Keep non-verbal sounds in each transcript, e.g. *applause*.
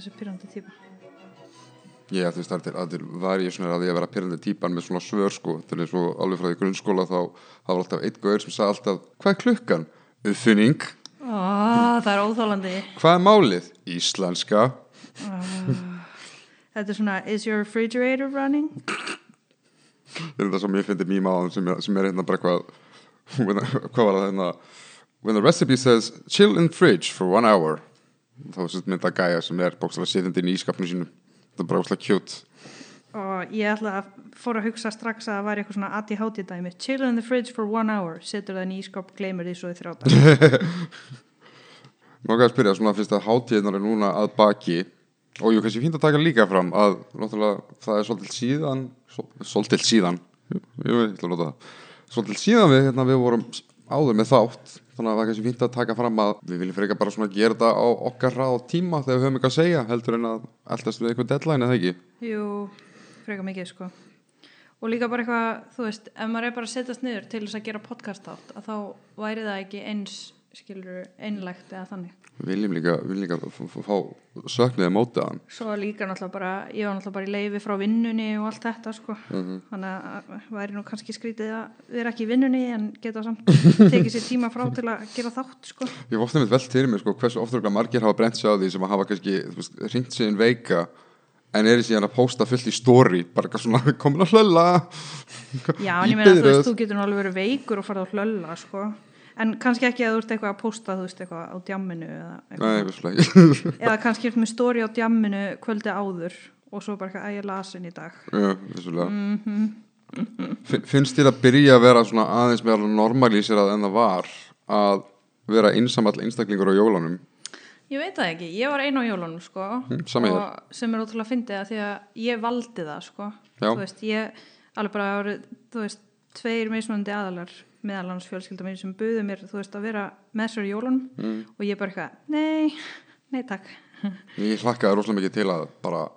þessi pyrrandi típa Ég, þú veist, það er að var ég svona að ég að vera pyrrandi típan með svona svör sko, til eins og alveg frá því grunnskóla þá var alltaf eitt gaur sem sagði alltaf hvað er klukkan? Uppfinning Ó, það er óþólandi Hvað er málið? Íslenska Þetta er svona, is your refrigerator running? Það er það sem ég fyndi mýma á sem, sem er hérna bara eitthvað when- *laughs* hvað var það hérna when the recipe says chill in fridge for one hour þá er þetta mynda gæja sem er bókstæðlega sitjandi inn í ískapnu sínu þetta er bara óslega cute. Og ég ætla að fór að hugsa strax að það væri eitthvað svona ADHD dæmi. Chill in the fridge for one hour. Setur það í ískap, gleymur því svo í þrjáta Máka *laughs* að spyrja svona fyrst að hátíðnar er núna að baki. Og jú kannski fínt að taka líka fram að það er svolítið síðan svol- svolítið síðan. Jú, jú, ég ætla að nota það. Svolítið síðan við, hérna, við vorum áður með þátt þannig að það er kannski fínt að taka fram að við viljum frekar bara svona gera þetta á okkar ráð tíma þegar við höfum eitthvað að segja heldur en að eldast við eitthvað deadline eða ekki Jú, freka mikið sko Og líka bara eitthvað, þú veist, ef maður er bara að setjast niður til þess að gera podcast átt að þá væri það ekki eins, skilur, einlægt eða þannig. Viljum líka, líka fá söknuðið mótið hann Svo líka náttúrulega bara, ég var náttúrulega bara í leifi frá vinnunni og allt þetta sko. Þannig að væri nú kannski skrítið að vera ekki í vinnunni en geta samt *laughs* tekið sér tíma frá til að gera þátt sko. Ég hef ofta með velt fyrir mig sko, hversu ofta margir hafa brent sig á því sem að hafa kannski ringt sig inn veika en er síðan að posta fullt í story bara eitthvað svona komin að hlölla Já, Í en ég meina, þú veist, þú getur nú alveg verið veikur og farið á hlölla sko. En kannski ekki að þú ert eitthvað að posta, þú veist, eitthvað á djamminu eða eitthvað. Nei, vissulega eða kannski ert með stóri á djamminu kvöldi áður og svo bara eitthvað að ég lasin í dag. Já, Mhm. Fin- Finnst þér að byrja að vera svona aðeins meðal normalísirað en það var að vera einsamall einstaklingur á jólunum? Ég veit það ekki, ég var einu á jólunum sko. Mm, og sem er ótrúlega að því að ég valdi það sko. Þú veist, ég alveg bara þú veist, tveir mismunandi aðalar meðal hans fjölskylda mín sem buðu mér þú veist, að vera með sér í jólunum Mm. og ég bara eitthvað, nei, nei takk *laughs* Ég hlakkaði rosalega mikið til að bara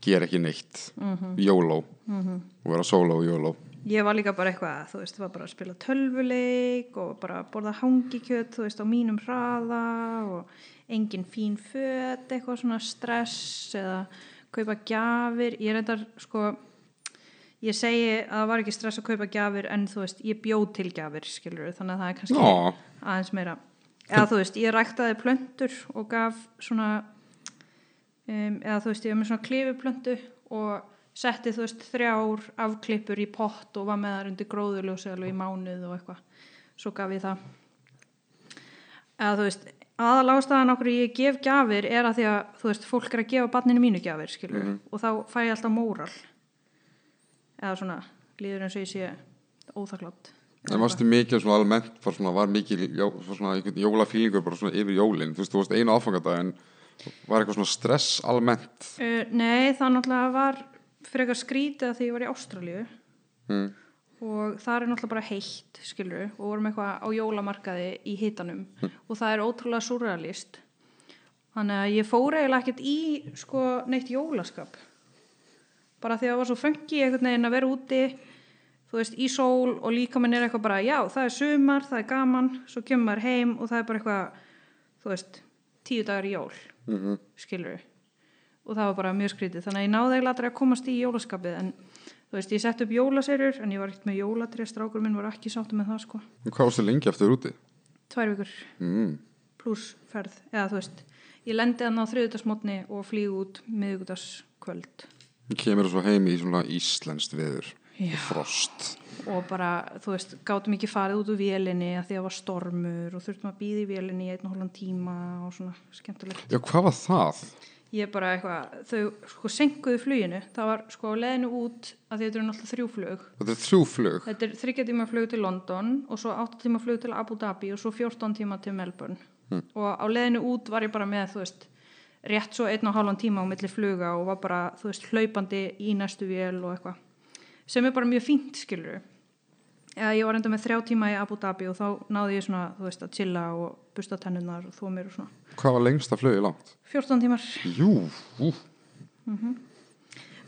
gera ekki neitt Mhm. YOLO og vera solo YOLO ég var líka bara eitthvað, þú veist, var bara að spila tölvuleik og bara borða hangikjöt, þú veist, á mínum hraða og engin fín föt, eitthvað svona stress eða kaupa gjafir, ég reyndar, sko, ég segi að það var ekki stress að kaupa gjafir en þú veist, ég bjóð til gjafir, skilur þannig að það er kannski Nó, aðeins meira. Eða þú veist, ég ræktaði plöntur og gaf svona um, eða þú veist, ég var með svona klifuplöntu og setti þú veist þrjár afklippur í pott og var með það undir gróðurljósi alveg í mánuð og eitthvað. Svo gaf ég það. Eða þú veist, aðal ástæðan okkur ég gef gjafir er að því að þú veist, fólk er að gefa barninu mínu gjafir skilur, og þá fæ ég alltaf móral eða svona líður eins og ég sé óþakklátt. En varstu mikið svona almennt var, svona, var mikið jó, svona jólafílingur bara svona yfir jólin? Þú veist, þú varst einu áfangadag en var eitthvað svona stress almennt? Uh, nei, það náttúrulega var frekar skrítið að því ég var í Ástralíu. Mm. og það er náttúrulega bara heitt, skilur og vorum eitthvað á jólamarkaði í hitanum. Og það er ótrúlega surrealist þannig að ég fór eiginlega ekkert í sko neitt jólaskap bara því að það var svo fengi einhvern veginn að vera úti þú veist, í sól og líka minn er eitthvað bara, já, það er sumar, það er gaman svo kemur maður heim og það er bara eitthvað þú veist, tíu dagar í jól Mm skilur og það var bara mjög skrítið. Þannig að ég náði eiginlega að komast í jólaskapið en þú veist, ég sett upp jólaserjur en ég var ekkert með jólatrið, strákur minn var ekki sáttu með það sko, Hvað varstu lengi eftir úti? tvær vikur. Mm. pluss ferð, eða þú veist ég lendi hann á þriðudagsmótni og flýg út miðugudagskvöld Kemur svo heim í svona íslenskt veður Já. og frost. Og bara, þú veist, gátum ekki farið út úr vélinni að því að var stormur og þurftum að býða í vélinni í einn og hálfan tíma og svona skemmtilegt. Já, hvað var það? ég bara eitthvað, þau sko senkuðu fluginu, það var sko leðinu út að þetta eru náttúrulega þrjú flug. Þetta er þrjú flug? Þetta er þryggja tíma flug til London og svo 8 tíma flug til Abu Dhabi og svo 14 tíma til Melbourne. Og á leðinu út var ég bara með þú veist, rétt svo einn og hálfan tíma á milli fluga og var bara, þú veist, hlaupandi í næstu vél og eitthvað. Sem er bara mjög fínt, skilur eða ég var enda með þrjá tíma í Abu Dhabi og þá náði ég svona, þú veist, að chilla og busta tennunar og þó mér og svona. Hvað var lengsta flugið langt? 14 tímar. Jú, ú,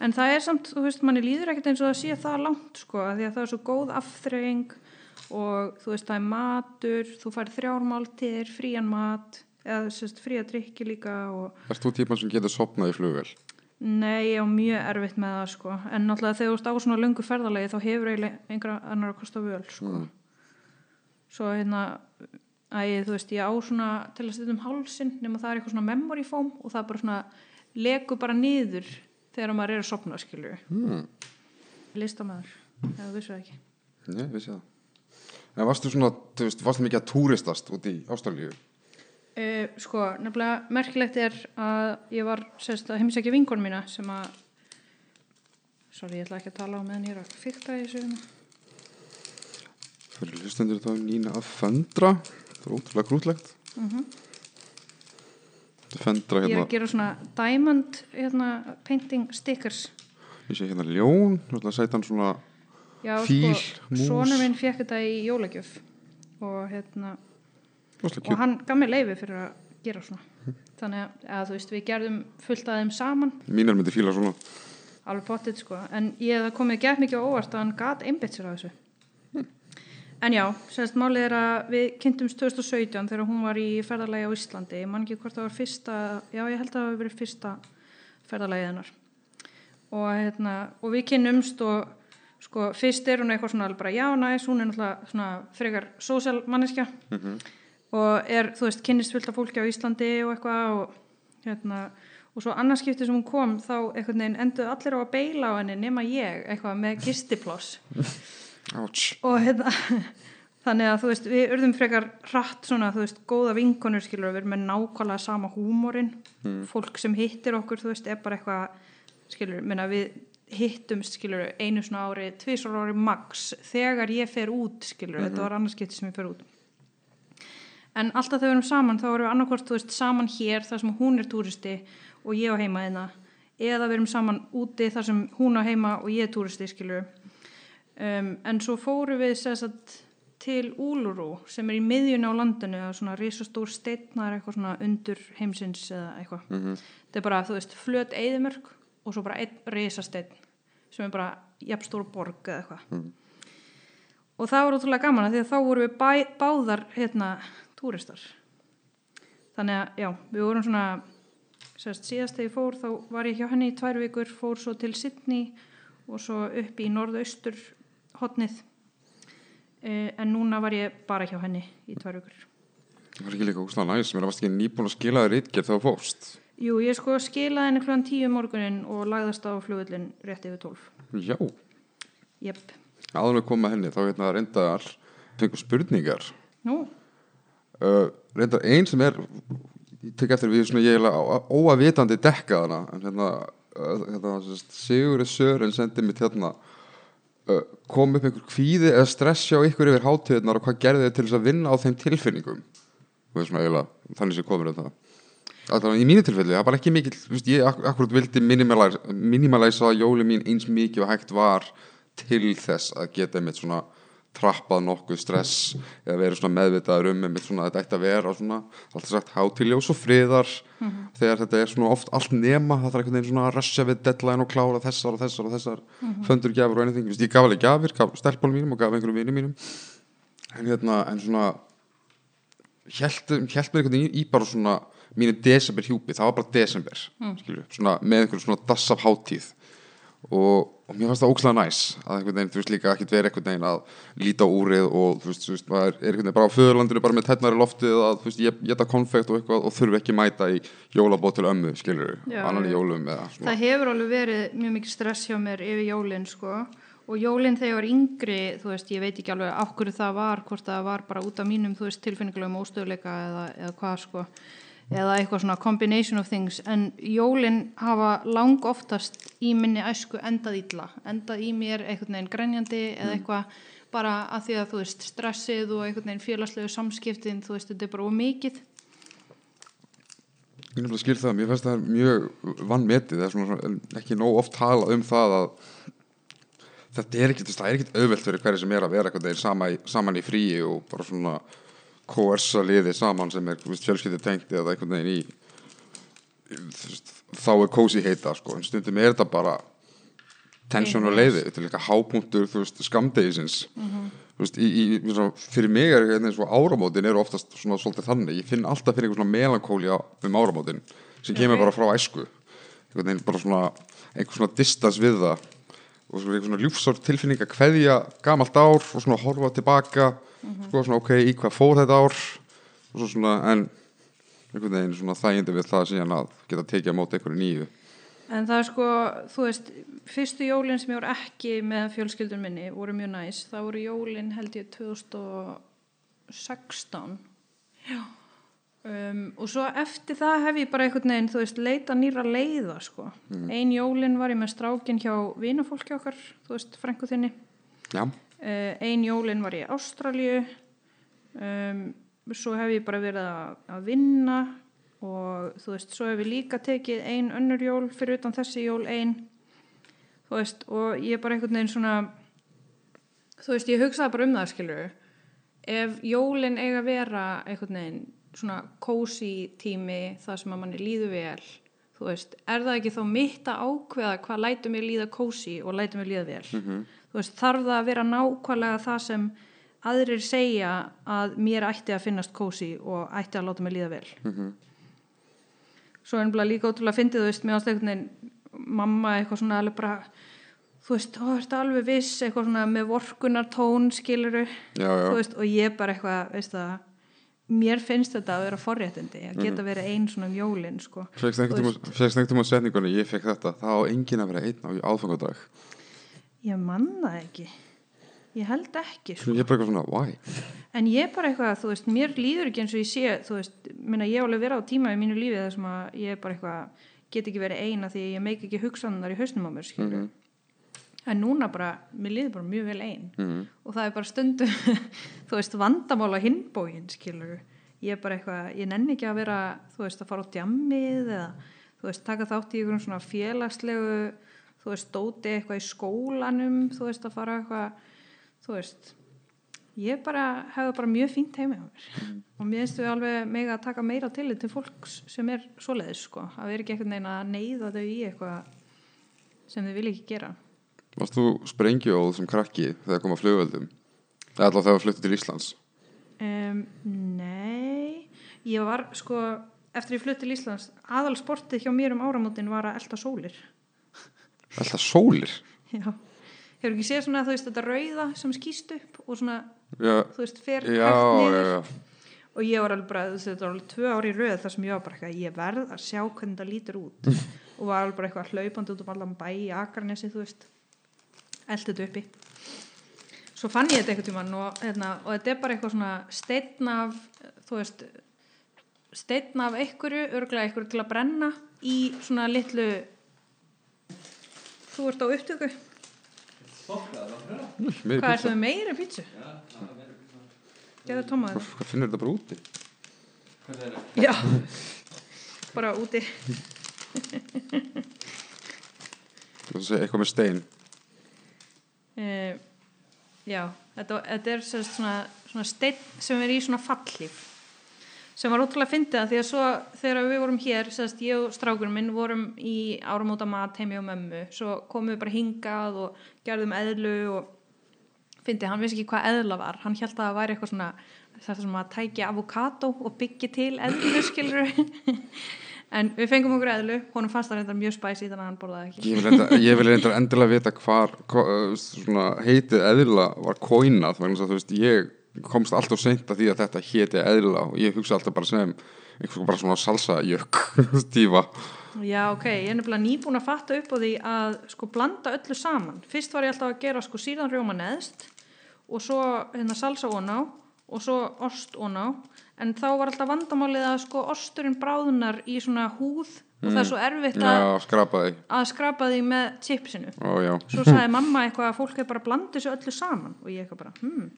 En það er samt, þú veist, manni líður ekkert eins og það sé það langt, sko, því að það er svo góð afþreying og þú veist, það er matur, þú fær þrjármáltir, frían mat, eða sérst fría drikki líka og Ert þú típan sem getur sopnað í flugvel? nei, ég á mjög erfitt með það sko en náttúrulega þegar þú ert á svona löngu ferðalegi þá hefur eiginlega einhverja annar að kosta völ sko Mm. svo hérna æ, þú veist, ég á svona til að stundum hálsin nema það er eitthvað svona memory foam og það bara svona legur bara niður þegar maður er að sopna skilju Hmm. listamæður, eða þú vissu það ekki Nei, vissi það. En varstu svona, þú veist, varstu mikið að túristast út í Ástralíu? Uh, sko, nefnilega merkilegt er að ég var sérst að heimsækja vinkonu mína sem að sorry, ég ætla ekki að tala á meðan ég er að fykta í þessu hérna. Fyrir hlustendur þá Nína að föndra. Það er ótrúlega grútlegt. Mhm. Föndra ég er hérna, að gera svona diamond hérna, painting stickers ég sé hérna ljón, setja hann svona, Já, Fíl, sko, mús. sonur minn fekk þetta í jólagjöf og hérna og hann gaf mér leifi fyrir að gera svona. Þannig að, að þú veist, við gerðum fullt að þeim saman. Mínar myndi fíla svona. alveg potið sko. En ég hef komið gett mikið óvart að hann gat einbytt sér á þessu. En já, semst málið er að við kynntumst 2017 þegar hún var í ferðalagi á Íslandi. Ég man ekki hvort það var fyrsta já ég held að það hafi verið fyrsta ferðalagið hennar. Og, hérna, og við kynnumst og sko fyrst er hún eitthvað svona alveg bara já næs, hún er náttúrulega svona frekar sósjál manneskja og er, þú veist, kynnist fullt af fólki á Íslandi og eitthvað og hérna og svo annarskipti sem hún kom þá einhvern veginn enduð allir á að beila á henni nema ég eitthvað með gistiploss. Og hérna *laughs* þannig að þú veist, við urðum frekar hratt svona, þú veist, góða vinkonur skilur við erum með nákvæmlega sama húmórin fólk sem hittir okkur, þú veist, er bara eitthvað skilur, minna við hittumst skilur einu svona ári tvisar ári max, þegar ég fer út skilur, þetta var annarskipti sem ég fer út en alltaf þegar við erum saman þá erum við annarkvort, þú veist, saman hér þar sem hún er túristi og ég á heima þeirna eða við erum saman úti þar sem hún á heima og ég er túristi skilur um, en svo fórum við sérstætt til Úlurú sem er í miðjun á landinu og svona risastór steitnar eitthvað svona undur heimsins eða eitthvað Mhm. þetta er bara, þú veist, flöt eðimörk og svo bara einn risasteinn sem er bara jafnstór borg eða eitthvað Mhm. og það var útrúlega gaman að því að þá vorum við bæ, báðar hérna túristar. Þannig að já, við vorum svona sérst, síðast þegar ég fór þá var ég hjá henni í tvær vikur, fór svo til Sydney og svo upp í norðaustur hotnið eh, en núna var ég bara hjá henni í tvær vikur. Það var ekki líka óslega næs, mér varst ekki nýbúin að skila þér þegar þú fórst. Jú, ég sko skilaði henni klúan tíu um morgunin og lagðast á flugullin rétt yfir tólf. Já, Jepp, áður við komum að henni, þá hérna reyndar fengum spurningar. nú, Uh, reyndar einn sem er, ég tek eftir við svona ég eiginlega óavitandi dekka hana, en hérna, uh, hérna Sigurður Sören sendi mitt hérna, uh, kom upp einhver kvíði eða stress hjá ykkur yfir hátíðnar og hvað gerði þið til þess að vinna á þeim tilfinningum? Og svona eiginlega, þannig sem komur um það. Alltaf í mínu tilfelli, það bara ekki mikill, þú veist, ég ak akkurat vildi minimalæsa jóli mín eins mikið og hægt var til þess að geta einmitt svona trappað nokkuð stress eða verið svona meðvitaður um einmitt svona þetta ætti að vera svona, alltaf sagt hátiljós og friðar. Þegar þetta er svona oft allt nema, það þarf einhvern veginn svona að rusja við deadline og klára þessar og þessar og þessar föndur gjafur og Þú veist, ég gaf alveg gjafir, gaf stelpunum mínum og gaf einhverjum vinum mínum. En hérna, en svona held, mér einhvern veginn í, bara svona mínu desember hjúpi, það var bara desember mm. svona með einhverjum svona dass af hátíð og, og mér fannst það ókslega næs að einhvern veginn, þú veist líka ekkert verið einhvern veginn að líta úrið og þú veist, þú veist maður er einhvern veginn bara á föðurlandinu bara með tennar í loftið að þú veist, ég geta konfekt og eitthvað og þurfi ekki mæta í jólabót til ömmu, skilur annan í jólum eða svona það hefur alveg verið mjög mikið stress hjá mér yfir jólin sko. Og jólin þegar ég var yngri, þú veist, ég veit ekki alveg af hverju það var, hvort það var bara út af mínum, þú veist, tilfinningulegum óstöðleika eða, eða hvað sko eða eitthvað svona combination of things. En jólin hafa lang oftast í minni æsku endað illa. Endað í mér einhvern veginn grenjandi eða eitthvað. Bara að því að þú veist stressið og einhvern veginn félagslegu samskiptin þú veist þetta er bara of mikið. Ég nefnilega skil það, mér finnst það mjög vannmetið, það er svona, svona ekki nóg oft talað um það að þetta er er ekkit auðvelt fyrir hverju sem er að vera eitthvað þeir sama, í- saman í fríi og bara svona koersa liði saman sem er fjölskyldi tengt eða einhvern veginn í þá er kósi heita sko, en stundum er þetta bara tension og leiði, þetta er líka hápunktur skamdegisins þú þú veist, í, í, fyrir mig er eins og áramótin eru oftast svona svolítið þannig, ég finn alltaf fyrir einhver svona melankóli um áramótin sem kemur Ok. bara frá æsku. Einhvern veginn bara svona, einhver svona distans við það. Og svona svona ljúfsár tilfinning að kveðja gamalt ár og svona horfa tilbaka sko svona ok, í hvað fór þetta ár og svo svona, en einhvern veginn svona þægindi við það síðan að geta tekið á móti einhverju nýju En það er sko, þú veist, fyrstu jólinn sem ég voru ekki með fjölskyldun minni voru mjög næs. Það voru jólinn held ég 2016. Já. Um, og svo eftir það hef ég bara einhvern veginn, þú veist, leita nýra leiða, sko. Ein jólinn var ég með strákin hjá vinafólki okkar, þú veist, frængu þinni. Já, ein jólinn var ég í Ástralíu. Um, svo hef ég bara verið að, vinna og þú veist, svo hef ég líka tekið ein önnur jól fyrir utan þessi jól ein. Þú veist, og ég er bara einhvern veginn svona, þú veist, ég hugsaði bara um það, skilur. Ef jólinn eiga að vera einhvern veginn svona kósi tími þar sem að manni líður vel, þú veist, er það ekki þá mitt að ákveða hvað lætur mér líða kósi og lætur mér líða vel? Þú veist, þarf það að vera nákvæmlega það sem aðrir segja að mér ætti að finnast kósi og ætti að láta mig líða vel. Svo er nefnilega líka ótrúlega fyndið, þú veist, mér ást einhvern veginn mamma eitthvað svona alveg bara, þú veist, ó, ertu alveg viss, eitthvað svona með vorkunar tón, skiluru, já, já veist, og ég bara eitthvað, veist það, mér finnst þetta að vera forréttindi, að geta verið ein svona um jólin, sko. Fegst einhvern tíma setningunni, ég fekk þetta það á enginn að vera einn á aðfangadag Ég man það ekki. Ég held ekki, sko. Ég svona? En ég er bara eitthvað, þú veist, mér líður ekki eins og ég sé, þú veist, minna ég alveg verið á tíma í mínu lífi þar sem að ég er bara eitthvað, get ekki verið eina því ég meik ekki hugsanar í hausnum á mér, skilur. En núna bara, mér líður bara mjög vel ein. Mhm. Og það er bara stundum, *laughs* þú veist, vandamála hinbógin, skilur. Ég er bara eitthvað, ég nenni ekki að vera, þú veist, að fara á djammið eða, þú veist, taka þátt í einhverjum svona félagslegu, þú veist, dóti eitthvað í skólanum, þú veist, að fara eitthvað, þú veist, ég bara hefði bara mjög fínt heima hjá mér. Og mér finnst við alveg mega að taka meira til til fólks sem er svoleiðis sko. Að vera ekki einhvern veginn að neyða þau í eitthvað sem þau vilja ekki gera. Varst þú sprengjóð sem krakki þegar kom að flugveldum? Eða alltaf þegar þú fluttir til Íslands? um, Nei. Ég var sko eftir ég flutti til Íslands aðalsportið hjá mér um áramótin var að elta sólir Alltaf sólir? já. Hefur ekki séð svona þú veist þetta rauða sem skýst upp og svona Já, þú veist fer já, hægt niður? já. og ég var alveg bara, þetta var alveg tvö ári röð þar sem ég var bara eitthvað, ég verð að sjá hvernig það lítur út. Og var alveg bara eitthvað hlaupandi út um allan bæ í Akranesi, þú veist. Eldi þetta uppi. Svo fann ég þetta eitthvað tímann og, hérna, og þetta er bara eitthvað svona steinn af þú veist steinn af einhverju, örglega einhverju til að brenna í svona litlu þú ert á upptöku. Hvað er það meira pítsu? Gerðu tómaður Hvað finnur þetta bara úti? Já, bara úti. Eitthvað með stein. Uh, já, þetta, þetta er svona, svona steinn sem er í svona fallhlíf sem var ótrúlega fyndið að því að svo þegar við vorum hér, sérst ég og strákurinn minn vorum í áramóta mat heimi og mömmu, svo komum við bara hingað og gerðum eðlu og fyndið, hann vissi ekki hvað eðla var. Hann held að það væri eitthvað svona þetta sem að tækja avokado og byggja til eðlu *coughs* skilur en við fengum okkur eðlu, honum fannst það reyndar mjög spæsi þannig að hann borðaði ekki. Ég vil, enda, ég vil enda endilega vita hvar hva, heitið eðla var kóinað þess að þú veist ég komst alltaf seint að því að þetta héti eðla og ég hugsa alltaf bara sem einhvers bara svona salsajökk *laughs* stífa Já, ok, ég er nefnilega nýbúin að fatta upp á því að sko blanda öllu saman. Fyrst var ég alltaf að gera sko síðan rjóma neðst og svo hérna salsa oná og svo ost oná en þá var alltaf vandamálið að sko osturinn bráðunar í svona húð og það er svo erfitt að, Já, skrapaði að skrapa því með chipsinu. Ó. Svo sagði *laughs* mamma eitthvað að fólk er bara að blanda þessu öllu saman og ég eitthvað bara, hmm.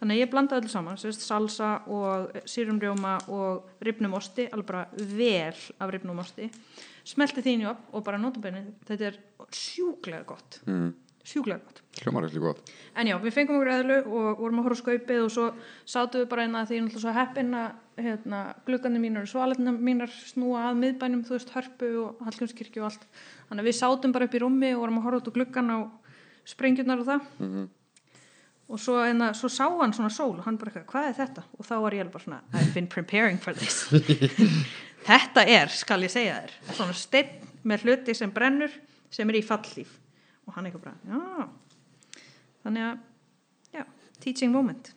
Þannig að ég blandaði öllu saman, sérst salsa og sírumrjóma og ribnum osti, alveg bara vel af ribnum osti. Smelti þín í upp og bara notabenni, þetta er sjúklega gott, mm. sjúklega gott. Gott En já, við fengum okkur eðlu og vorum að horfa skaupið og svo sátum við bara einna því ég er náttúrulega svo heppin að hérna, gluggandi mínar og svaletna mínar snúa að miðbænum, þú veist, hörpu og hallgjumskirkju og allt. Þannig að við sátum bara upp í rúmi og vorum að horfa út á gluggan á sprengjurnar og það. Og svo, enna, svo sá hann svona sól og hann bara eitthvað, hvað er þetta? og þá var ég alveg bara svona, I've been preparing for this. *laughs* Þetta er, skal ég segja þér svona steinn með hluti sem brennur sem er í fallíf og hann eitthvað bara, já. Þannig að, já, teaching moment.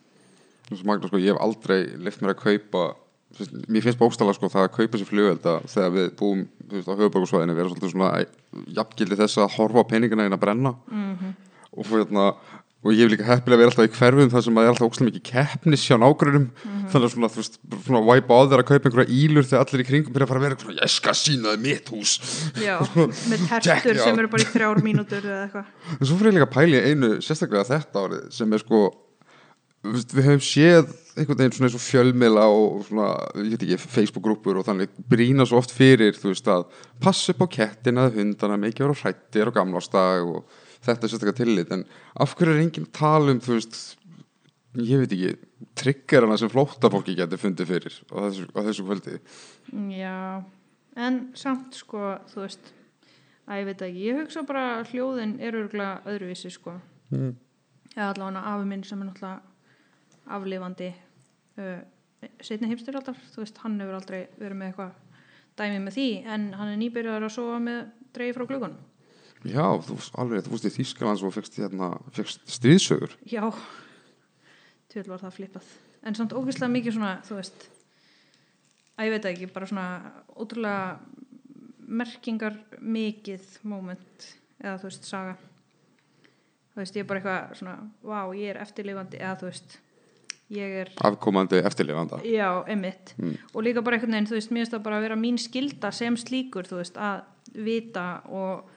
Magna, sko, ég hef aldrei lift mér að kaupa þú veist, mér finnst bókstala sko það að kaupa sér flugvelda þegar við búum þú veist, á höfuborgarsvæðinu vera svolítið svona jafngildi þess að horfa á peningina inn að brenna. -hmm. og, hérna, og ég hef líka heppilega verið alltaf í hverfum þar sem að er alltaf ókslega mikið keppnis hjá nágrunum -hmm. þannig að svona, þú veist, svona wipe á þeir að kaupa einhverja ílur þegar allir í kringum byrja að fara að vera svona, ég skal sína þið mitt hús. Já, *laughs* með tertur sem eru bara í þrjár *laughs* mínútur eða eitthvað. En svo fyrir ég líka að pæla í einu sérstaklega þetta árið sem er sko við höfum séð einhvern veginn svona eins og fjölmiðla og svona, ég veit ekki, Facebook-grúpur og þannig brína svo oft fyrir, þú veist að passa upp á kettina, hundana, mikið vera hrættir og gamlástag og þetta sérstaklega tillit, en af hverju er enginn að tala um, þú veist ég veit ekki, triggerana sem flóttafólki getur fundið fyrir á þessu, á þessu kvöldi Já, en samt sko, þú veist, að ég veit ekki, ég hugsa bara hljóðin er örgulega öðruvísi sko. mm. Eða allavega afi minn sem er náttúrulega aflifandi uh, setni heimstyrjaldar, þú veist, hann hefur aldrei verið með eitthvað dæmi með því, en hann er nýbyrjar að sofa með dreigi frá glugunum. Já, þú alveg, þú veist í Þýskalands og fegst, hérna, stríðsögur Já, tjóðl var það flippað. En samt ógeðslega mikið svona, þú veist, að ég veit ekki, bara svona ótrúlega merkingar mikið moment eða þú veist, saga. Þú veist, ég er bara eitthvað svona, vá, ég er eftirlifandi eða þú veist, ég er, afkomandi eftirlifanda já, emitt. Mm. Og líka bara einhvern veginn, þú veist, mér finnst það bara að vera mín skilda sem slíkur, þú veist, að vita og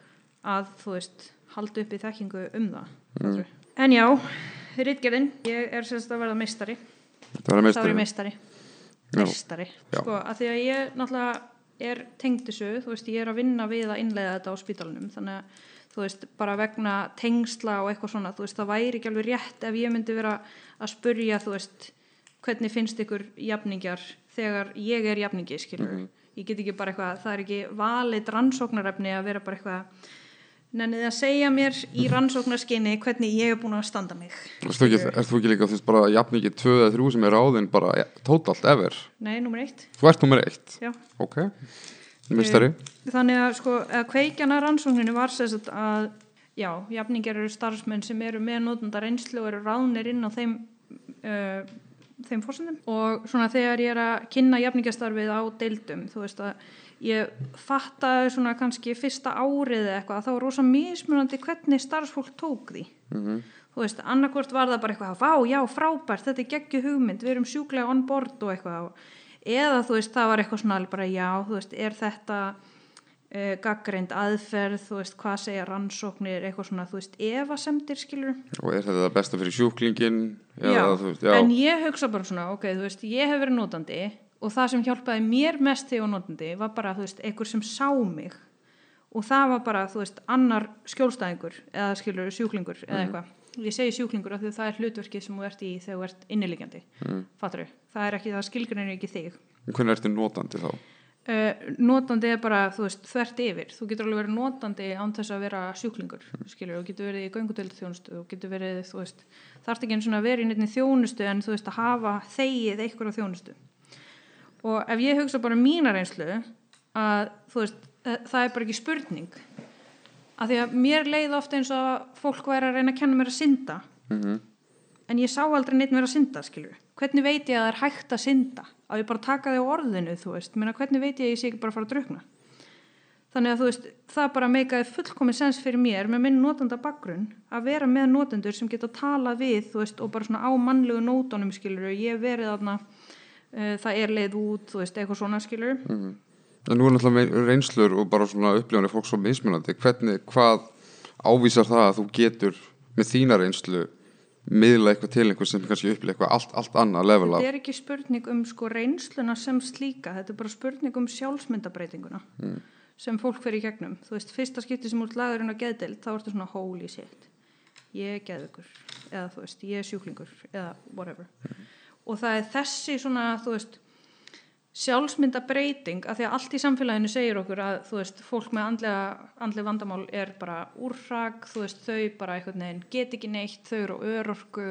að, þú veist, halda upp í þekkingu um það. Mm. En já, Ritgerðin, ég er sérst að verða meistari. Það er er meistari meistari. Meistari. Sko, að því að ég náttúrulega er tengd þessu, þú veist, ég er að vinna við að innleiða þetta á spítalunum, þannig að þú veist, bara vegna tengsla og eitthvað svona, þú veist, það væri ekki alveg rétt ef ég myndi vera að spurja, þú veist, hvernig finnst ykkur jafningjar þegar ég er jafningi, skilur ég get ekki bara eitthvað, það er ekki valið rannsóknarefni að vera bara eitthvað nennið að segja mér í rannsóknarskinni hvernig ég er búin að standa mig. Erst þú ekki, ert þú ekki líka þú veist bara jafningi 2 eða 3 sem er ráðin bara ja, totalt ever? Nei, nummer eitt. Þú ert nummer 1 Já. Ok, mistari Þannig að sko, að kveikjana rannsókninu var sess að, já, jafningar eru starfsmenn sem eru með notundar einslu og eru ráðnir inn á þeim, uh, þeim fórsendum. Og svona þegar ég er að kynna jafningastarfið á deildum, þú veist að ég fattaði svona kannski fyrsta árið eða eitthvað, þá var rosa mismunandi hvernig starfsfólk tók því. mm Þú veist, annarkvort var það bara eitthvað, vá, já, frábært, þetta er geggju hugmynd, við erum sjúklega on board og eitthvað. Eða þú veist, það var eitthvað svona bara, já, þú veist, er þetta uh, gaggreind aðferð, þú veist, hvað segja rannsóknir, eitthvað svona, þú veist, efasemdir, skilur. Og er þetta besta fyrir sjúklingin Já, þú veist, já. en ég hugsa bara svona, ok, þú veist, ég og það sem hjálpaði mér mest þegar ég var notandi var bara, þú veist, einhver sem sá mig og það var bara, þú veist, annar skjólstæðingur eða skilur sjúklingur eða eitthvað. Ég segi sjúklingur af því að það er hlutverkið sem þú ert í þegar þú ert inniliggjandi, mm. fattur Það er ekki, það skilgreinir ekki þig. Hvernig ertu notandi þá? Uh, notandi er bara, þú veist, þvert yfir. Þú getur alveg verið notandi án þess að vera sjúklingur, skilur, þú getur verið í göngutöldu þjónustu, þú getur verið, þú veist, þarf ekki einu svona að vera í þjónustu en þú veist að hafa þegið einhverja þjónustu. Og ef ég hugsa bara um mína reynslu að, þú veist, eh, það er bara ekki spurning. Af því að mér leið ofta eins og að fólk væri að reyna að kenna mér að synda Mm en ég sá aldrei neitt mér að synda, skilur. Hvernig veit ég að það er hægt að synda? Að ég bara taka þig á orðinu, þú veist. Meina, hvernig veit ég að ég sé ekki bara að fara að drukna? Þannig að þú veist, það bara meikaði fullkomið sens fyrir mér með minn notanda bakgrunn að vera með notendur sem geta talað við, þú veist, og bara svona á mannlegu nótunum, skilur. Ég hef verið uh, það er leið út, þú veist, eitthvað svona, skilur. En nú er náttúrulega reynslur og bara svona upplifanir fólk svo mismunandi Hvernig, hvað ávísar það að þú getur með þína reynslu miðla eitthvað til einhver sem kannski upplifa eitthvað allt, allt annað level af Þetta er ekki spurning um sko reynsluna sem slíka, þetta er bara spurning um sjálfsmyndabreitinguna sem fólk fer í gegnum. Þú veist, fyrsta skipti sem úr lagurinn á geðdeild, þá ertu svona holy shit, ég er geðugur, eða þú veist, ég er sjúklingur, eða whatever. Og það er þessi svona, þú veist, sjálfsmynda breyting af því að allt í samfélaginu segir okkur að þú veist, fólk með andlega, andlega vandamál er bara úrrag, þú veist, þau bara einhvern veginn get ekki neitt, þau eru á örorku,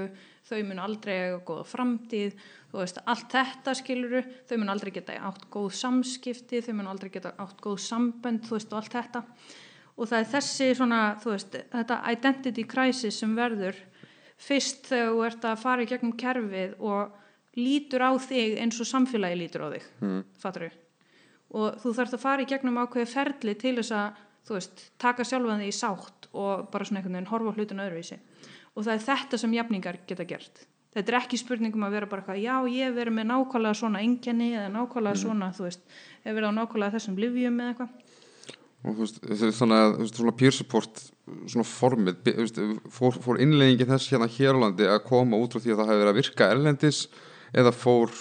þau mun aldrei eiga góða framtíð, þú veist, allt þetta skiluru, þau mun aldrei geta átt góð samskipti, þau mun aldrei geta átt góð sambönd, þú veist, og allt þetta. Og það er þessi svona, þú veist, þetta identity crisis sem verður fyrst þegar þú ert að fara í gegnum kerfið og lítur á þig eins og samfélagi lítur á þig mm. fattur þau og þú þarfst að fara í gegnum ákveði ferli til þess að þú veist, taka sjálfan þig í sátt og bara svona einhvern veginn horfa hlutun öðruvísi og það er þetta sem jafningar geta gert þetta er ekki spurningum að vera bara eitthvað já ég verið með nákvæmlega svona enginni eða nákvæmlega mm. svona þú veist, ef verið á nákvæmlega þessum livjum eða eitthvað og þú veist, að svona peer support svona formið, veist, fór, fór innleggingi þess hérna hér á landi að koma út frá því að það hefur verið að virka erlendis eða fór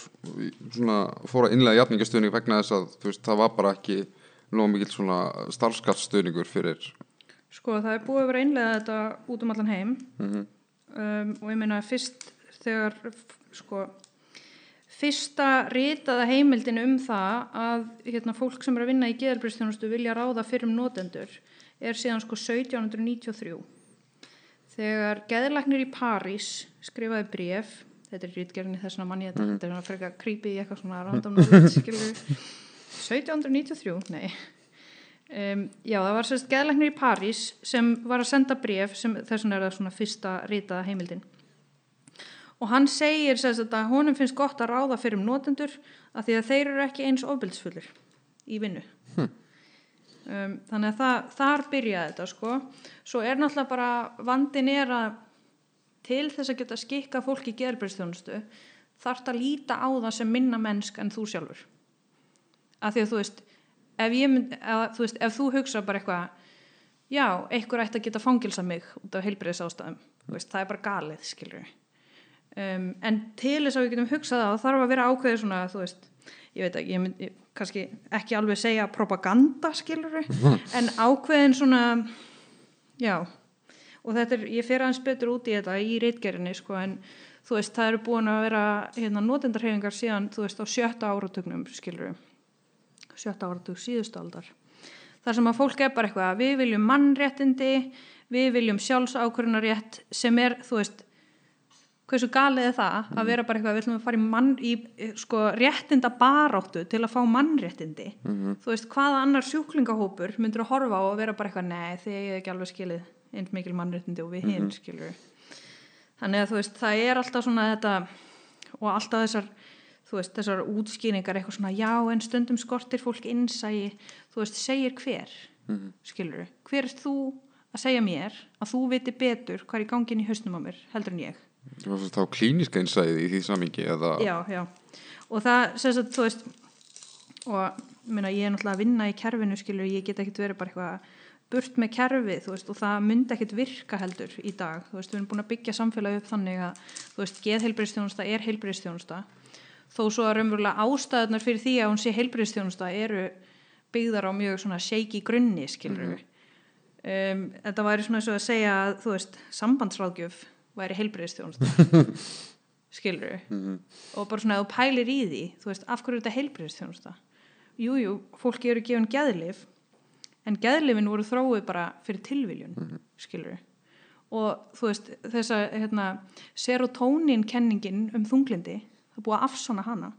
svona, fór að innlega jafningastöðning vegna þess að veist, það var bara ekki nóg mikil svona starfskapsstöðningur fyrir Sko það er búið að vera innlega þetta út um allan heim mm -hmm. um, og ég meina fyrst þegar sko fyrsta ritaða heimildin um það að hérna, fólk sem er að vinna í geðalbristjónustu vilja ráða fyrir um notendur er síðan sko 1793 þegar geðalagnir í París skrifaði bref þetta er rítgerðinni þess að manni þetta, mm. þetta er svona frekar creepy eitthvað svona random 1793, *laughs* nei. Um, já það var sérst geðleiknir í París sem var að senda bref sem þess vegna er það svona fyrsta rítaða heimildin. Og hann segir sérst að honum finnst gott að ráða fyrir um notendur að því að þeir eru ekki eins ofbildsfullir í vinnu. Hm. um, þannig að það, þar byrjaði þetta sko. Svo er náttúrulega bara vandin er að til þess að geta skikka fólk í gerðbreyðstjónustu þarf að líta á það sem minna mennsk en þú sjálfur. Af því að þú veist ef, mynd, að, þú, veist, ef þú hugsa bara eitthvað já, einhver ætti að geta fangilsa mig út af heilbreyðs ástæðum veist, það er bara galið, skilur um, en til þess að við getum hugsað það þarf að vera ákveðið svona þú veist, ég veit ekki, ég myndi kannski ekki alveg segja propaganda, skilur *laughs* en ákveðin svona já og þetta er, ég fer aðeins betur út í þetta í reitgerinni sko en þú veist það eru búin að vera hérna notendarhefingar síðan þú veist á sjötta áratögnum skilur sjötta áratug síðustu aldar. Þar sem að fólk er bara eitthvað við viljum mannréttindi við viljum sjálfsákvörunarétt sem er þú veist hversu galið er það að vera bara eitthvað við ætlum að fara í, mann, í sko, réttinda baráttu til að fá mannréttindi? Mm -hmm. þú veist hvaða annar sjúklingahópur myndur að horfa á og vera bara eitthvað nei þið er ekki alveg skilið eins mikil mannréttindi og við hinn mm -hmm. skilur þannig að þú veist það er alltaf svona þetta og alltaf þessar þú veist þessar útskýringar eitthvað svona já en stundum skortir fólk innsægi þú veist segir hver mm -hmm. skilur hver er þú að segja mér að þú viti betur hvað er í gangin í hausnum á mér heldur en ég? Það var þá klíniska innsæði í því samingi eða? Já, já. Og það sést að þú veist og minna, ég er náttúrulega að vinna í kerfinu skilur ég get ekki verið bara eitthvað burt með kerfið veist, og það myndi ekkit virka heldur í dag. Veist, við erum búin að byggja samfélagi upp þannig að geðheilbreyðstjónusta er heilbreyðstjónusta þó svo að raunverulega ástæðunar fyrir því að hún sé heilbreyðstjónusta eru byggðar á mjög svona shaky grunni skilur mm -hmm. um, þetta væri svona eins og að segja að veist sambandsráðgjöf væri heilbreyðstjónusta *laughs* skilur mm -hmm. og bara svona að þú pælir í því veist af hverju er þetta heilbreyðstjónusta jújú, fólki eru gefin geðlif en geðlifin voru þróið bara fyrir tilviljun mm -hmm. skilur og þú veist þess að hérna, serotonin kenningin um þunglindi það búið að afsona hana.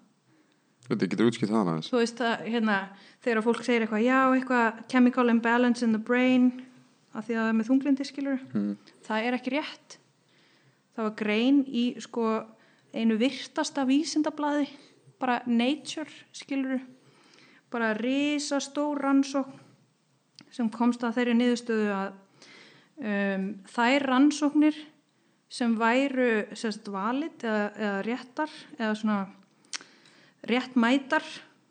Þetta getur útskipt hana þú veist að hérna, þegar fólk segir eitthvað já eitthvað chemical imbalance in the brain að því að það er með þunglindi skilur mm. það er ekki rétt. Það var grein í sko einu virtasta vísindablaði bara nature skilur bara risastór rannsókn sem komst að þeirri niðurstöðu að um, þær rannsóknir sem væru sérst valit eða, eða réttar eða svona réttmætar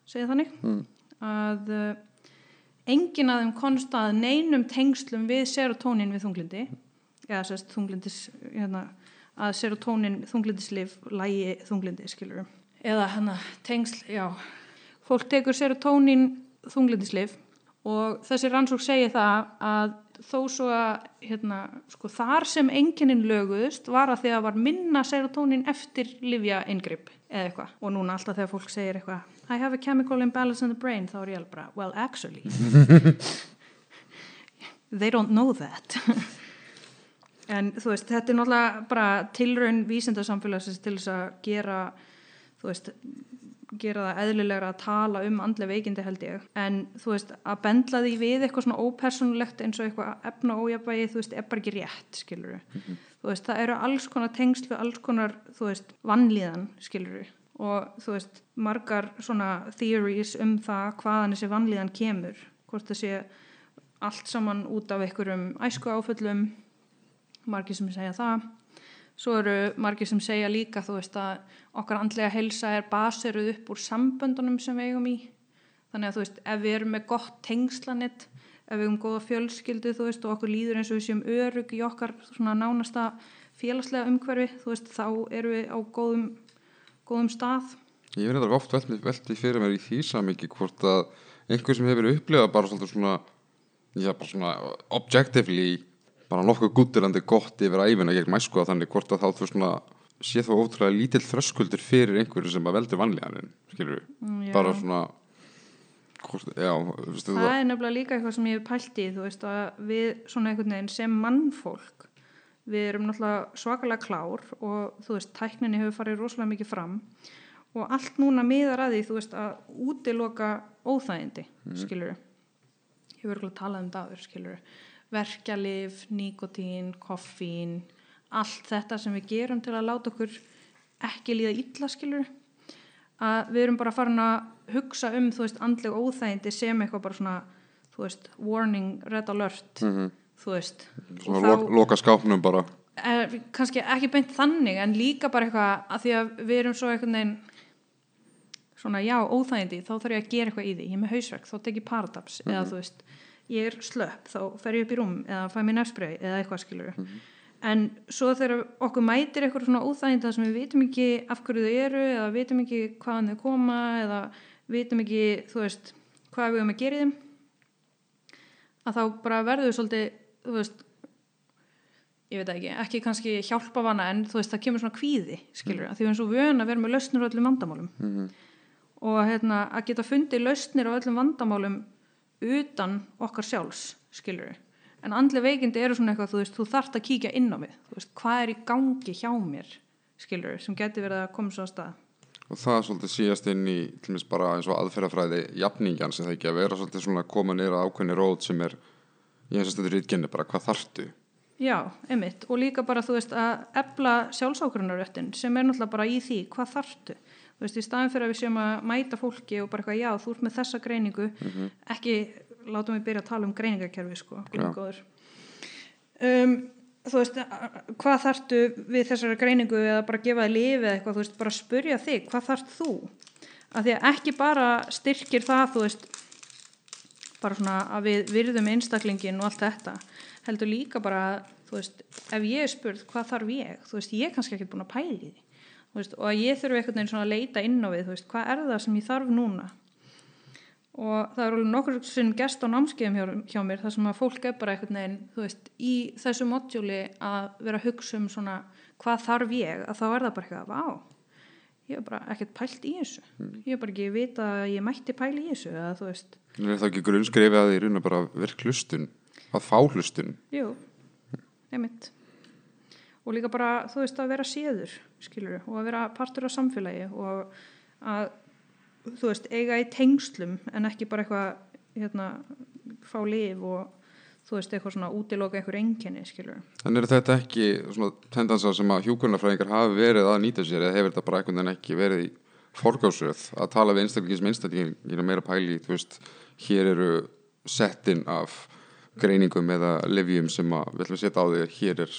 segja þannig mm. að uh, engin að þeim konst að neinum tengslum við serotonin við þunglindi eða sérst þunglindis hérna, að serotonin þunglindislif lægi þunglindi skilur eða hérna tengsl, já fólk tekur serotonin þunglindislif og þessi rannsók segir það að þó svo að hérna, sko, þar sem enginin löguðust var að því að var minna serotonin eftir livja inngrip eða eitthvað. Og núna alltaf þegar fólk segir eitthvað I have a chemical imbalance in the brain þá er ég alveg bara, well actually. *laughs* They don't know that. *laughs* En þú veist þetta er náttúrulega bara tilraun vísindarsamfélagsins til þess að gera þú veist gera það eðlilegra að tala um andlega veikindi held ég, en þú veist að bendla því við eitthvað svona ópersonlegt eins og eitthvað efna ójabægi, þú veist er bara ekki rétt, skilur mm -hmm. þú veist, það eru alls konar tengslu, alls konar þú veist, vannlíðan, skilur og þú veist, margar svona theories um það hvaðan þessi vannlíðan kemur, hvort það sé allt saman út af einhverjum æsku áföllum margir sem segja það svo eru margir sem segja líka þú veist að okkar andlega helsa er baseruð upp úr samböndunum sem við eigum í. Þannig að þú veist ef við erum með gott tengslanett ef við erum góða fjölskyldu þú veist og okkur líður eins og við séum örug í okkar svona nánasta félagslega umhverfi þú veist þá erum við á góðum góðum stað. Ég verði þetta oft veltið fyrir mér í því samiki hvort að einhver sem hefur upplifað bara svona, já bara svona objectively bara nokkuð guttirandi gott yfir æfina gegn mæsku að þannig hvort að þá þú svona sé þá ótrúlega lítill þröskuldur fyrir einhverju sem að veldur vanlíðaninn skilur við, mm, bara svona hvort, já, það, það? er nefnilega líka eitthvað sem ég hef pælt í þú veist að við svona einhvern veginn sem mannfólk við erum náttúrulega svakalega klár og þú veist, tækninni hefur farið rosalega mikið fram og allt núna miðar að því þú veist að útiloka óþægindi, mm. skilur við ég verður ekki að tala um það, skilur við verkjalif, nikotín, koffín allt þetta sem við gerum til að láta okkur ekki líða illa skilur að við erum bara farin að hugsa um þú veist andlega óþægindi sem eitthvað bara svona þú veist warning, red alert mm -hmm. þú veist svona þá, loka skápnum bara er, kannski ekki beint þannig en líka bara eitthvað að því að við erum svo eitthvað neinn svona já óþægindi þá þarf ég að gera eitthvað í því ég er með hausverk þá tek ég paradaps mm -hmm. eða mhm. þú veist ég er slöpp þá fer ég upp í rúm eða fæ mér nefnsbröð eða eitthvað skilur mm -hmm. en svo þegar okkur mætir eitthvað svona óþægind sem við vitum ekki af hverju þau eru eða vitum ekki hvaðan þau koma eða vitum ekki þú veist hvað við höfum að gera í þeim að þá bara verður þau svolítið þú veist ég veit ekki, ekki kannski hjálpa vana en þú veist það kemur svona kvíði skilur, mm. því við erum svo vön að vera með lausnir á öllum vandamálum mm -hmm. og hérna, að geta fundið lausnir á öllum vandamálum utan okkar sjálfs, skilur við en andli veikindi eru svona eitthvað þú veist, þú þarft að kíkja inn á mig, þú veist, hvað er í gangi hjá mér, skilur sem getur verið að koma svo að stað? Og það er svolítið síast inn í til og meins bara eins og aðferðafræði jafningjan sem það ekki að vera svolítið svona að koma nýra ákveðni rót sem er í þess að þetta er ítgenni bara hvað þartu Já, einmitt, og líka bara þú veist að ebla sjálfsákvörunaröttin sem er náttúrulega bara í því hvað þartu þú veist, í staðin fyrir að við séum að mæta fólki og bara eitthvað, já, þú ert með þessa greiningu mm -hmm. ekki, látum við byrja að tala um greiningakerfi, sko, glungóður um, þú veist hvað þartu við þessari greiningu eða bara gefa þig lífi eða eitthvað þú veist, bara spurja þig, hvað þart þú? Að því að ekki bara styrkir það, þú veist bara svona að við virðum einstaklingin og allt þetta, heldur líka bara þú veist, ef ég er spurð hvað þarf ég, þú veist, ég er kannski ekki búin að pæli því veist, og að ég þurfu einhvern veginn svona að leita inn á við veist, hvað er það sem ég þarf núna? Og það er alveg nokkur sem gest á námskeiðum hjá, hjá mér þar sem að fólk er bara einhvern veginn veist, í þessu modjúli að vera að hugsa um svona hvað þarf ég? Að þá er það bara eitthvað, vá ég er bara ekkert pælt í þessu. Mm. ég er bara ekki vita að ég mætti pæli í þessu eða þú veist. Það er það ekki grunnskrefið að því runa bara virk hlustun að fá hlustun? Jú, einmitt. Og líka bara þú veist að vera séður skilur, og að vera partur á samfélagi og að þú veist eiga í tengslum en ekki bara eitthvað hérna, fá liv og þú veist eitthvað svona útiloka eitthvað enginni skilur. En er þetta ekki svona tendansa sem að hjúkurnafræðingar hafi verið að nýta sér eða hefur þetta bara eitthvað en ekki verið í forgásröð að tala við einstaklingi sem einstaklingi meira pæli, þú veist hér eru settin af greiningum eða livjum sem að við ætlum að setja á því að hér er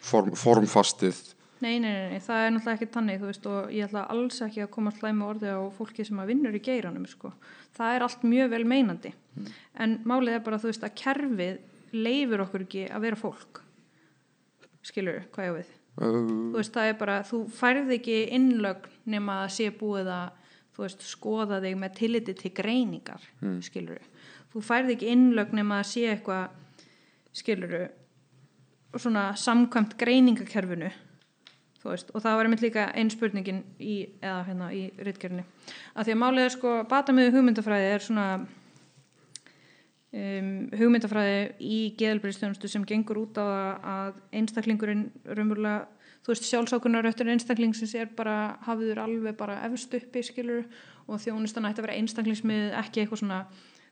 form, formfastið Nei, nei, nei, nei, það er náttúrulega ekki tannig þú veist og ég ætla alls ekki að koma með orði á fólki sem að vinnur í geiranum sko. það er allt mjög vel meinandi mm. en málið er bara þú veist að kerfið leifur okkur ekki að vera fólk skilur, hvað ég við uh. þú veist það er bara, þú færð ekki innlögn nema að sé búið að þú veist, skoða þig með tilliti til greiningar, mm. skilur þú færð ekki innlögn nema að sé eitthvað skiluru svona samkvæmt greiningakerfinu veist, og það var einmitt líka einn spurningin í, eða hérna í ritgerðinni að því að málið er sko batamiðu hugmyndafræði er svona um, hugmyndafræði í geðalbyrðistjónustu sem gengur út á að, einstaklingurinn raunverulega, þú veist, sjálfsákunaröttur einstaklingsins er bara hafiður alveg bara efst uppi, skilur og þjónustan ætti að vera einstaklingsmið ekki eitthvað svona,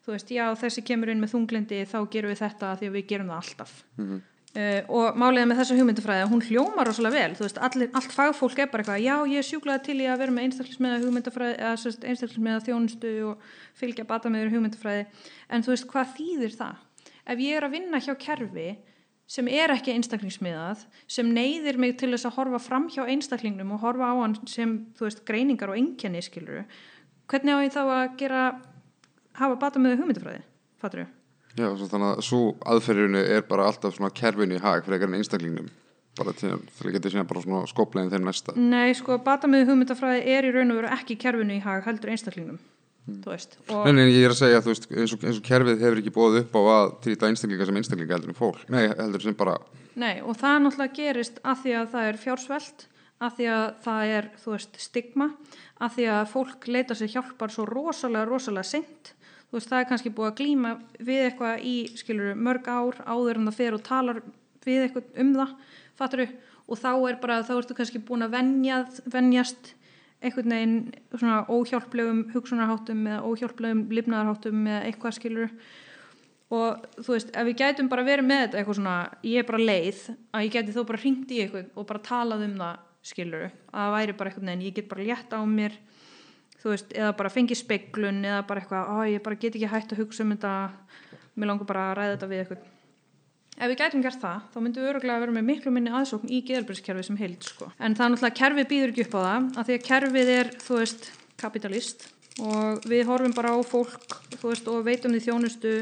þú veist, já þessi kemur inn með þunglindi, þá gerum við þetta því að við gerum það alltaf Mhm. Uh, og máliðið með þessa hugmyndafræði að hún hljómar rosalega vel, þú veist, allir, allt fagfólk er bara eitthvað, já ég er sjúklaði til í að vera með einstaklismiða hugmyndafræði, eða einstaklismiða þjónustu og fylgja bata með hugmyndafræði, en þú veist, hvað þýðir það? Ef ég er að vinna hjá kerfi sem er ekki einstaklingsmiðað, sem neyðir mig til þess að horfa fram hjá einstaklingnum og horfa á hann sem, þú veist, greiningar og enkenni, skiluru, hvernig á ég þá að gera, hafa bata með hugmyndafræði, fattur? Já, svo þannig að svo aðferðinu er bara alltaf svona kerfinu í hag fyrir einhvern einstaklingnum. Bara til, að geta síðan bara svona skoplegin þeim næsta. Nei, sko, batamiðu hugmyndafræði er í raun og veru ekki kerfinu í hag heldur einstaklingnum, þú veist og, Nei, nei, ég er að segja, þú veist, eins og, eins og kerfið hefur ekki búið upp á að trýta einstaklinga sem einstaklinga heldur en fólk. Nei, heldur sem bara, nei, og það náttúrulega gerist að því að það er fjársvelt að því að það er, þú veist, stigma að því að fólk leita sér hjálpar svo rosalega, rosalega seint þú veist, það er kannski búið að glíma við eitthvað í, skilur, mörg ár áður en það fer og talar við eitthvað um það, fattur og þá er bara, þá ertu kannski búin að venjað, venjast einhvern veginn svona óhjálplegum hugsunarháttum eða óhjálplegum lifnaðarháttum eða eitthvað skilur og þú veist, ef við gætum bara verið með þetta eitthvað svona, ég er bara leið að ég gæti þó bara hringt í eitthvað og bara talað um það skilur, að það væri bara eitthvað en ég get bara létt á mér þú veist, eða bara fengið speglun eða bara eitthvað, ó ég bara get ekki hægt að hugsa um þetta mér langar bara að ræða þetta við eitthvað ef við gætum gert það, þá myndum við öruglega að vera með miklu minni aðsókn í geðalbrískerfi sem heild sko. en það er náttúrulega að kerfið býður ekki upp á það að því að kerfið er, þú veist, kapitalist og við horfum bara á fólk þú veist, og veitum því þjónustu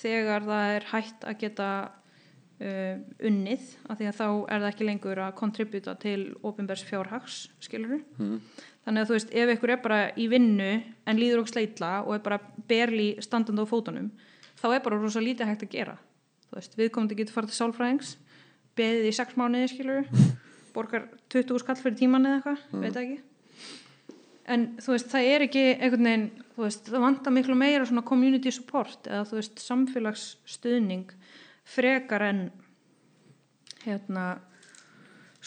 þegar það er hægt að geta uh, unnið af því að þá er það ekki lengur að kontributa til ofinbærs fjárhags skilur mm. Þannig að þú veist, ef ykkur er bara í vinnu en líður og sleitla og er bara berli standandi á fótunum þá er bara rosa lítið hægt að gera veist, viðkomandi getur farið til sálfræðings beðið í sex mánuði skilur borgar 20 skall fyrir tíman eða eitthvað, Mm. veit ekki en þú veist, það er ekki einhvern veginn, þú veist, það vantar miklu meira svona community support eða þú veist, samfélagsstuðning frekar en hérna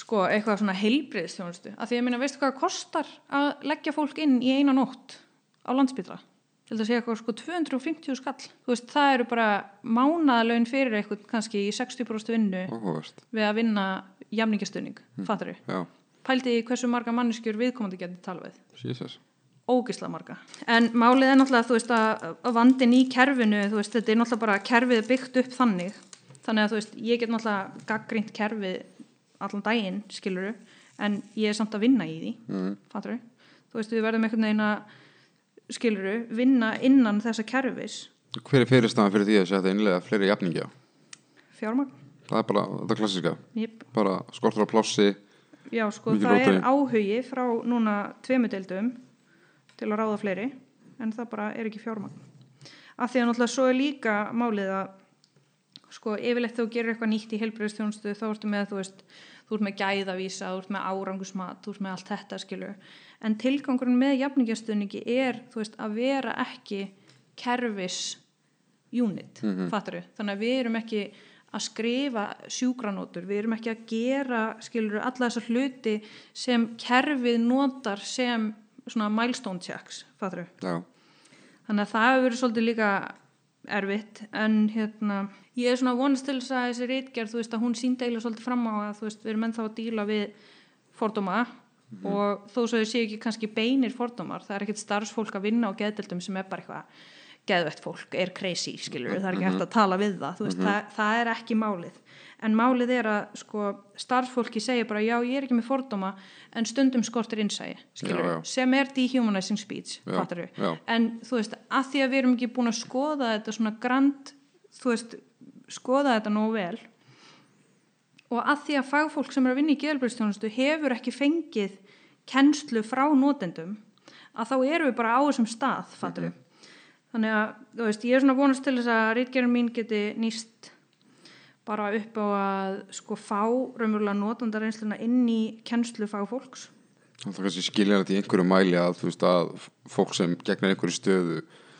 sko, eitthvað svona heilbriðstjónustu af því ég meina, veistu hvað það kostar að leggja fólk inn í eina nótt á landsbytla til að segja eitthvað sko 250 skall. Veist, það eru bara mánaðalaun fyrir eitthvað kannski í 60% vinnu áhugavert. við að vinna jamningastöðning, mm. fattar þau? pældi í hversu marga manneskjur viðkomandi getur tala við? Jesus. Ógisla marga. En málið er náttúrulega þú veist að, að vandin í kerfinu þú veist þetta er náttúrulega bara kerfið er byggt upp þannig. Þannig að þú veist ég get náttúrulega gaggrínt kerfið allan daginn skiluru en ég er samt að vinna í því mm. fattur þú veist við verðum einhvern veginn að skiluru vinna innan þessa kerfis Hver er fyrirstafan fyrir því að setja innlega fleiri jafningja? fjármagn Það er bara þetta klassiska Jep. bara skortur á plássi já sko það er rótæði. áhugi frá núna tvemudeldum til að ráða fleiri en það bara er ekki fjármagn af því að náttúrulega svo er líka málið að sko yfirleitt þegar þú gerir eitthvað nýtt í heilbreyðstjónustu þá ertu með þú veist þú ert með gæðavísa, þú ert með árangusmat þú ert með allt þetta skilur. En tilgangurinn með jafningastöðningi er þú veist að vera ekki kerfis unit, mm Mhm. fattaru þannig að við erum ekki að skrifa sjúgranótur, við erum ekki að gera skilur alla þessa hluti sem kerfið notar sem svona milestone checks, fattaru Já, þannig að það hefur verið svolítið líka erfitt en hérna ég er svona vonast til þess að þessi reitgerð þú veist að hún síndi eiginlega svolítið fram á að þú veist við erum ennþá að díla við fordóma og þó svo þau séu ekki kannski beinir fordómar það er ekkert starfsfólk að vinna á geðdeldum sem er bara eitthvað geðvett fólk er crazy skilur það er ekki hægt að tala við það, þú veist, það, það er ekki málið en málið er að sko starfsfólki segir bara já ég er ekki með fordóma en stundum skortir innsæi skilur, Já, já. sem er dehumanizing speech Já, fattaru já. en þú veist, að því að við erum ekki búin að skoða þetta svona grand þú veist, skoða þetta nógu vel. Og að því að fagfólk sem er að vinna í geðalbreyðstjónustu hefur ekki fengið kennslu frá notendum að þá erum við bara á þessum stað fattur þannig að, þú veist, ég er svona vonast til þess að rítgerðin mín geti nýst bara upp á að sko fá raunverulega notandareinsluna inn í kennslu fagfólks. Það er kannski skiljanlegt í einhverju mæli að þú veist að fólk sem gegnir einhverju stöðu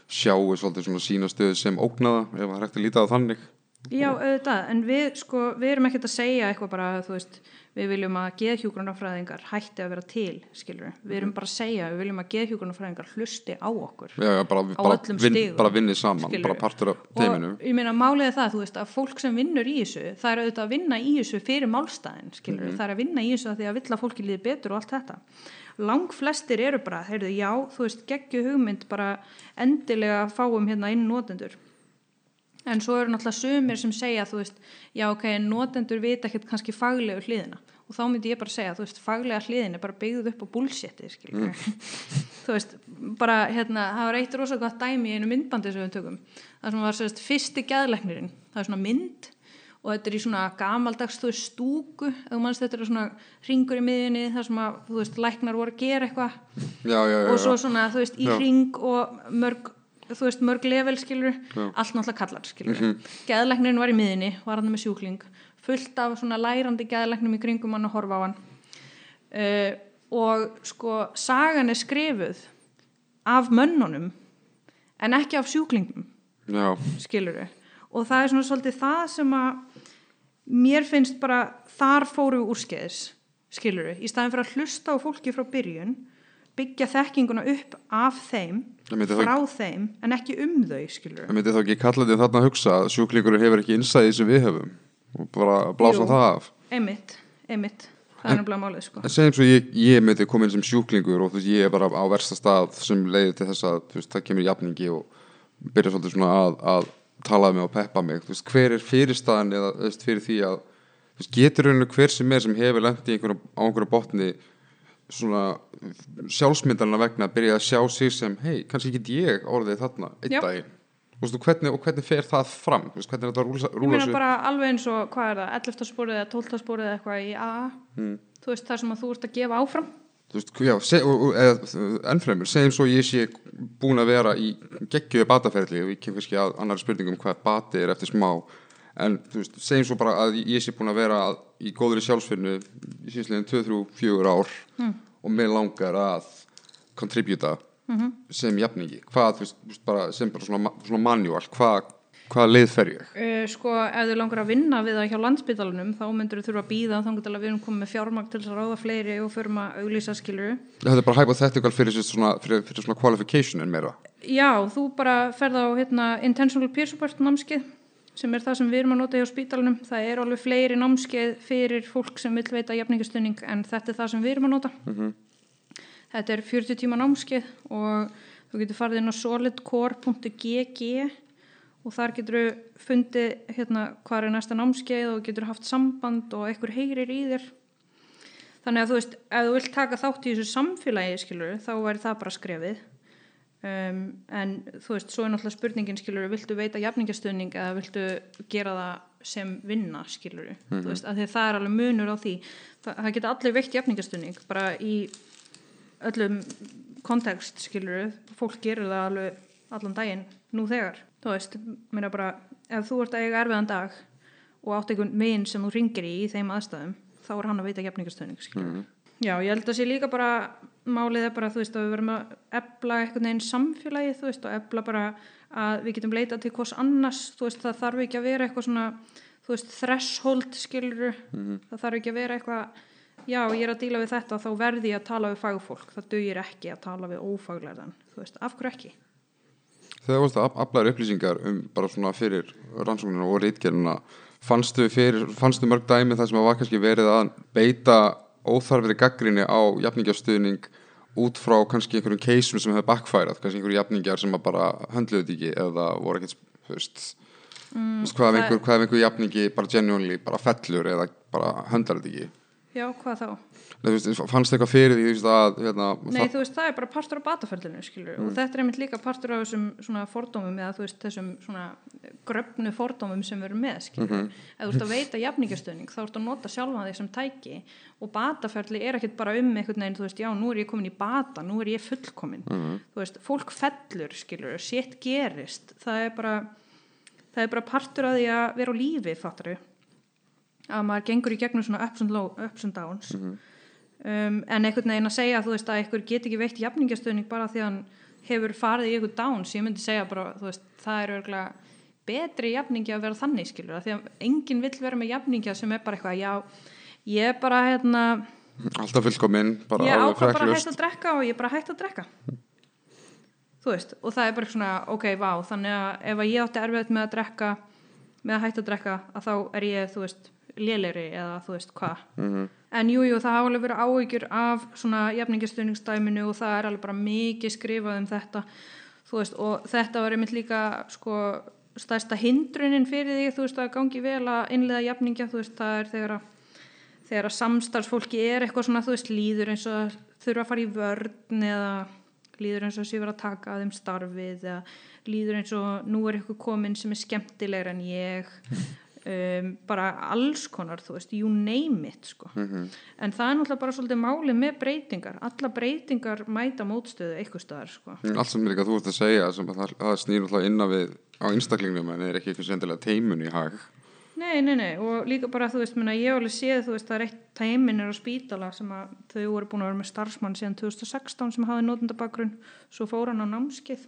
sjáu svolítið svona sína stöðu sem ógnaða ef það er hægt að líta á þannig. Já, auðvitað, en við sko, við erum ekkert að segja eitthvað bara, þú veist, við viljum að geðhjúgrunarfræðingar hætti að vera til, skilur við, við erum bara að segja, við viljum að geðhjúgrunarfræðingar hlusti á okkur. Já, já, bara, Á bara, öllum vin, stigum, bara vinni saman, skilurðu. bara partur af teiminu. og ég meina málið er það, þú veist, að fólk sem vinnur í þessu, það er auðvitað að vinna í þessu fyrir málstæðin, skilur við, það er að vinna í þessu að því að vill að fólki líði betur og allt þetta. Lang flestir eru bara, heyrðu, já, þú veist, geggju hugmynd bara endilega fáum hérna inn notendur en svo eru náttúrulega sumir sem segja þú veist, já ok, en notendur vita ekkert kannski faglegu hliðina. Og þá myndi ég bara segja, þú veist, faglega hliðin er bara byggðuð upp á bullshiti, skilur *laughs* þú veist, bara hérna það var eitt rosa gott dæmi í einu myndbandi sem við tökum, það sem var sérst fyrsti geðleiknirinn, það er svona mynd og þetta er í svona gamaldags þú veist, stúku, þú mannst þetta er svona ringur í miðjunni, það sem að þú veist, læknar voru að gera eitthvað. Og svo svona, þú veist, í Já. ring og mörg, þú veist, mörg level skilur, Já. allt náttúrulega kallar skilur, mm geðlæknirinn var í miðinni var hann með sjúkling, fullt af svona lærandi geðlæknum í kringum hann að horfa á hann. Uh, og sko, sagan er skrifuð af mönnunum en ekki af sjúklingum Já, skilur og það er svona svolítið það sem að mér finnst bara þar fóru úrskeiðis skilur í staðin fyrir að hlusta á fólki frá byrjun byggja þekkinguna upp af þeim frá þeim en ekki um þau skilur það myndi þá ekki kalla þetta þarna að hugsa að sjúklingur hefur ekki innsæði sem við höfum og bara blása Jú. það af. einmitt, einmitt það er nefnilega málið sko En segjum svo ég, ég myndi koma inn sem sjúklingur og þú veist ég er bara á versta stað sem leiði til þess að veist, það kemur jafningi og byrja svolítið svona að, að tala um mig og peppa mig. Veist, hver er fyrirstaðan eða veist, fyrir því að veist, getur hver sem er sem hefur lent í einhverjum, á einhverju botni svona sjálfsmyndarna vegna að byrja að sjá sig sem hei, kannski get ég orðið þarna einn veist, og hvernig, og hvernig fer það fram? Hvernig er þetta að rúla, ég rúla meina bara alveg eins og hvað er það 11. spórið eða 12. spórið eða eitthvað í AA Mm. þú veist það sem að þú ert að gefa áfram ennfremur, segjum svo ég sé búin að vera í geggjöðu bataferli og ég kem kannski að annari spurningum hvað bati er eftir smá en þú veist, segjum svo bara að ég sé búin að vera í góðri sjálfsfyrnu í síðslegin 2-3-4 ár og mér langar að kontributa sem jafningi hvað, þú veist, þú bara, sem bara svona, svona manual, hvað, hvaða leið fer ég? Uh, sko, ef þið langar að vinna við það hjá landsbytalanum þá myndur þið þurfa að býða til að við erum komið með fjármagn til að ráða fleiri og förum að auglýsa skiluru. Þetta er bara hypothetical fyrir, sér svona, fyrir, fyrir svona qualification en meira Já, þú bara ferð á hérna, intentional peer support námskeið sem er það sem við erum að nota hjá spítalanum. Það er alveg fleiri námskeið fyrir fólk sem vil veita jafningastunning en þetta er það sem við erum að nota. Þetta er 40 tíma námskeið og þú getur farið inn á solidcore.gg og þar getur þú fundið hérna hvað er næsta námskeið og getur haft samband og einhver heyrir í þér. Þannig að þú veist, ef þú vilt taka þátt í þessu samfélagi, skilur, þá væri það bara skrefið. Um, en þú veist, svo er náttúrulega spurningin, skilur, viltu veita jafningastöðning eða viltu gera það sem vinna, skilur, þú veist, af því að það er alveg munur á því. Það, það geta allir veitt jafningastöðning, bara í öllum kontekst, skilur, fólk gerir það alveg allan daginn, nú þegar. Þú veist, mér er bara, ef þú ert að eiga erfiðan dag og átt einhvern vin sem þú ringir í í þeim aðstæðum, þá er hann að veita jafningastöðning, skilur. Já, ég held að sé líka bara, málið er bara, þú veist, að við verum að ebla einhvern veginn samfélagi, þú veist, og ebla bara að við getum leitað til hvers annars, þú veist, það þarf ekki að vera eitthvað svona, þú veist, threshold, skilur, það þarf ekki að vera eitthvað, já, ég er að díla við þetta, þá verði ég að tala við fagfólk, það dugir ekki að tala við ófaglæðan, þú veist, af hverju ekki? Þegar þú veist að aflæra upplýsingar um bara svona fyrir rannsóknina og reitgerina fannstu, fannstu mörg dæmi þar sem að var kannski verið að beita óþarfri gaggrinni á jafningjastuðning út frá kannski einhverjum keisum sem hefur backfærað, kannski einhverjum jafningjar sem bara höndluðu þetta ekki eða voru ekkert, veist, mm, hvað, ef einhver, einhver jafningi bara genuinely bara fellur eða bara höndlar þetta ekki Já, hvað þá? Nei, þú veist, fannst eitthvað fyrir því þú veist, að hérna, Nei, þú veist, það er bara partur af bataferlinu, skilur, og þetta er einmitt líka partur af þessum svona fordómum eða þú veist, þessum svona gröfnu fordómum sem erum með, skilur. Ef þú ert að veita jafningastöðning, þá ert að nota sjálfa þig sem tæki og bataferli er ekkit bara um einhvern veginn, þú veist, já, nú er ég komin í bata, nú er ég fullkomin. Þú veist, fólk fellur, skilur, sétt gerist, það er bara, það er bara því að að maður gengur í gegnum svona ups and, low, ups and downs. Um, en einhvern veginn að segja þú veist að einhver get ekki veitt jafningastöðning bara því að hann hefur farið í einhver downs ég myndi segja bara, veist, það er örgulega betri jafningi að vera þannig skilur að því að enginn vill vera með jafningja sem er bara eitthvað, já, ég er bara hérna, alltaf fullkominn, ég ákvað bara að hætta að drekka og ég er bara hægt að drekka. Þú veist, og það er bara svona ok, vá, þannig að ef að ég átti erfiðt með að drekka, með að hætta að drekka að þá er ég, þú veist, lélegri eða þú veist hvað Mhm. en jújú, jú, það hafa alveg verið áhyggjur af svona jafningastöðningsdæminu og það er alveg bara mikið skrifað um þetta þú veist, og þetta var einmitt líka sko, stærsta hindrunin fyrir því, þú veist, að gangi vel að innlega jafningja, þú veist, það er þegar að þegar að samstarfsfólki er eitthvað svona, þú veist, líður eins og þurfa að fara í vörn eða líður eins og að sé vera að taka að þeim starfið eða líður eins og nú er eitthvað komin sem er skemmtilegur en ég um, bara alls konar, þú veist, you name it sko. Mhm. en það er náttúrulega bara svolítið máli með breytingar, alla breytingar mæta mótstöðu eitthvað staðar sko. allt sem líka þú ert að segja það, það snýr alltaf innan við á einstaklingnum en er ekki eitthvað sendilega teimun í hag Nei, nei, nei, og líka bara, þú veist, minna, ég alveg séð, þú veist, það er eitt tæmin er á spítala sem að þau voru búin að vera með starfsmann síðan 2016 sem hafði nótendabakgrunn, svo fór hann á námskið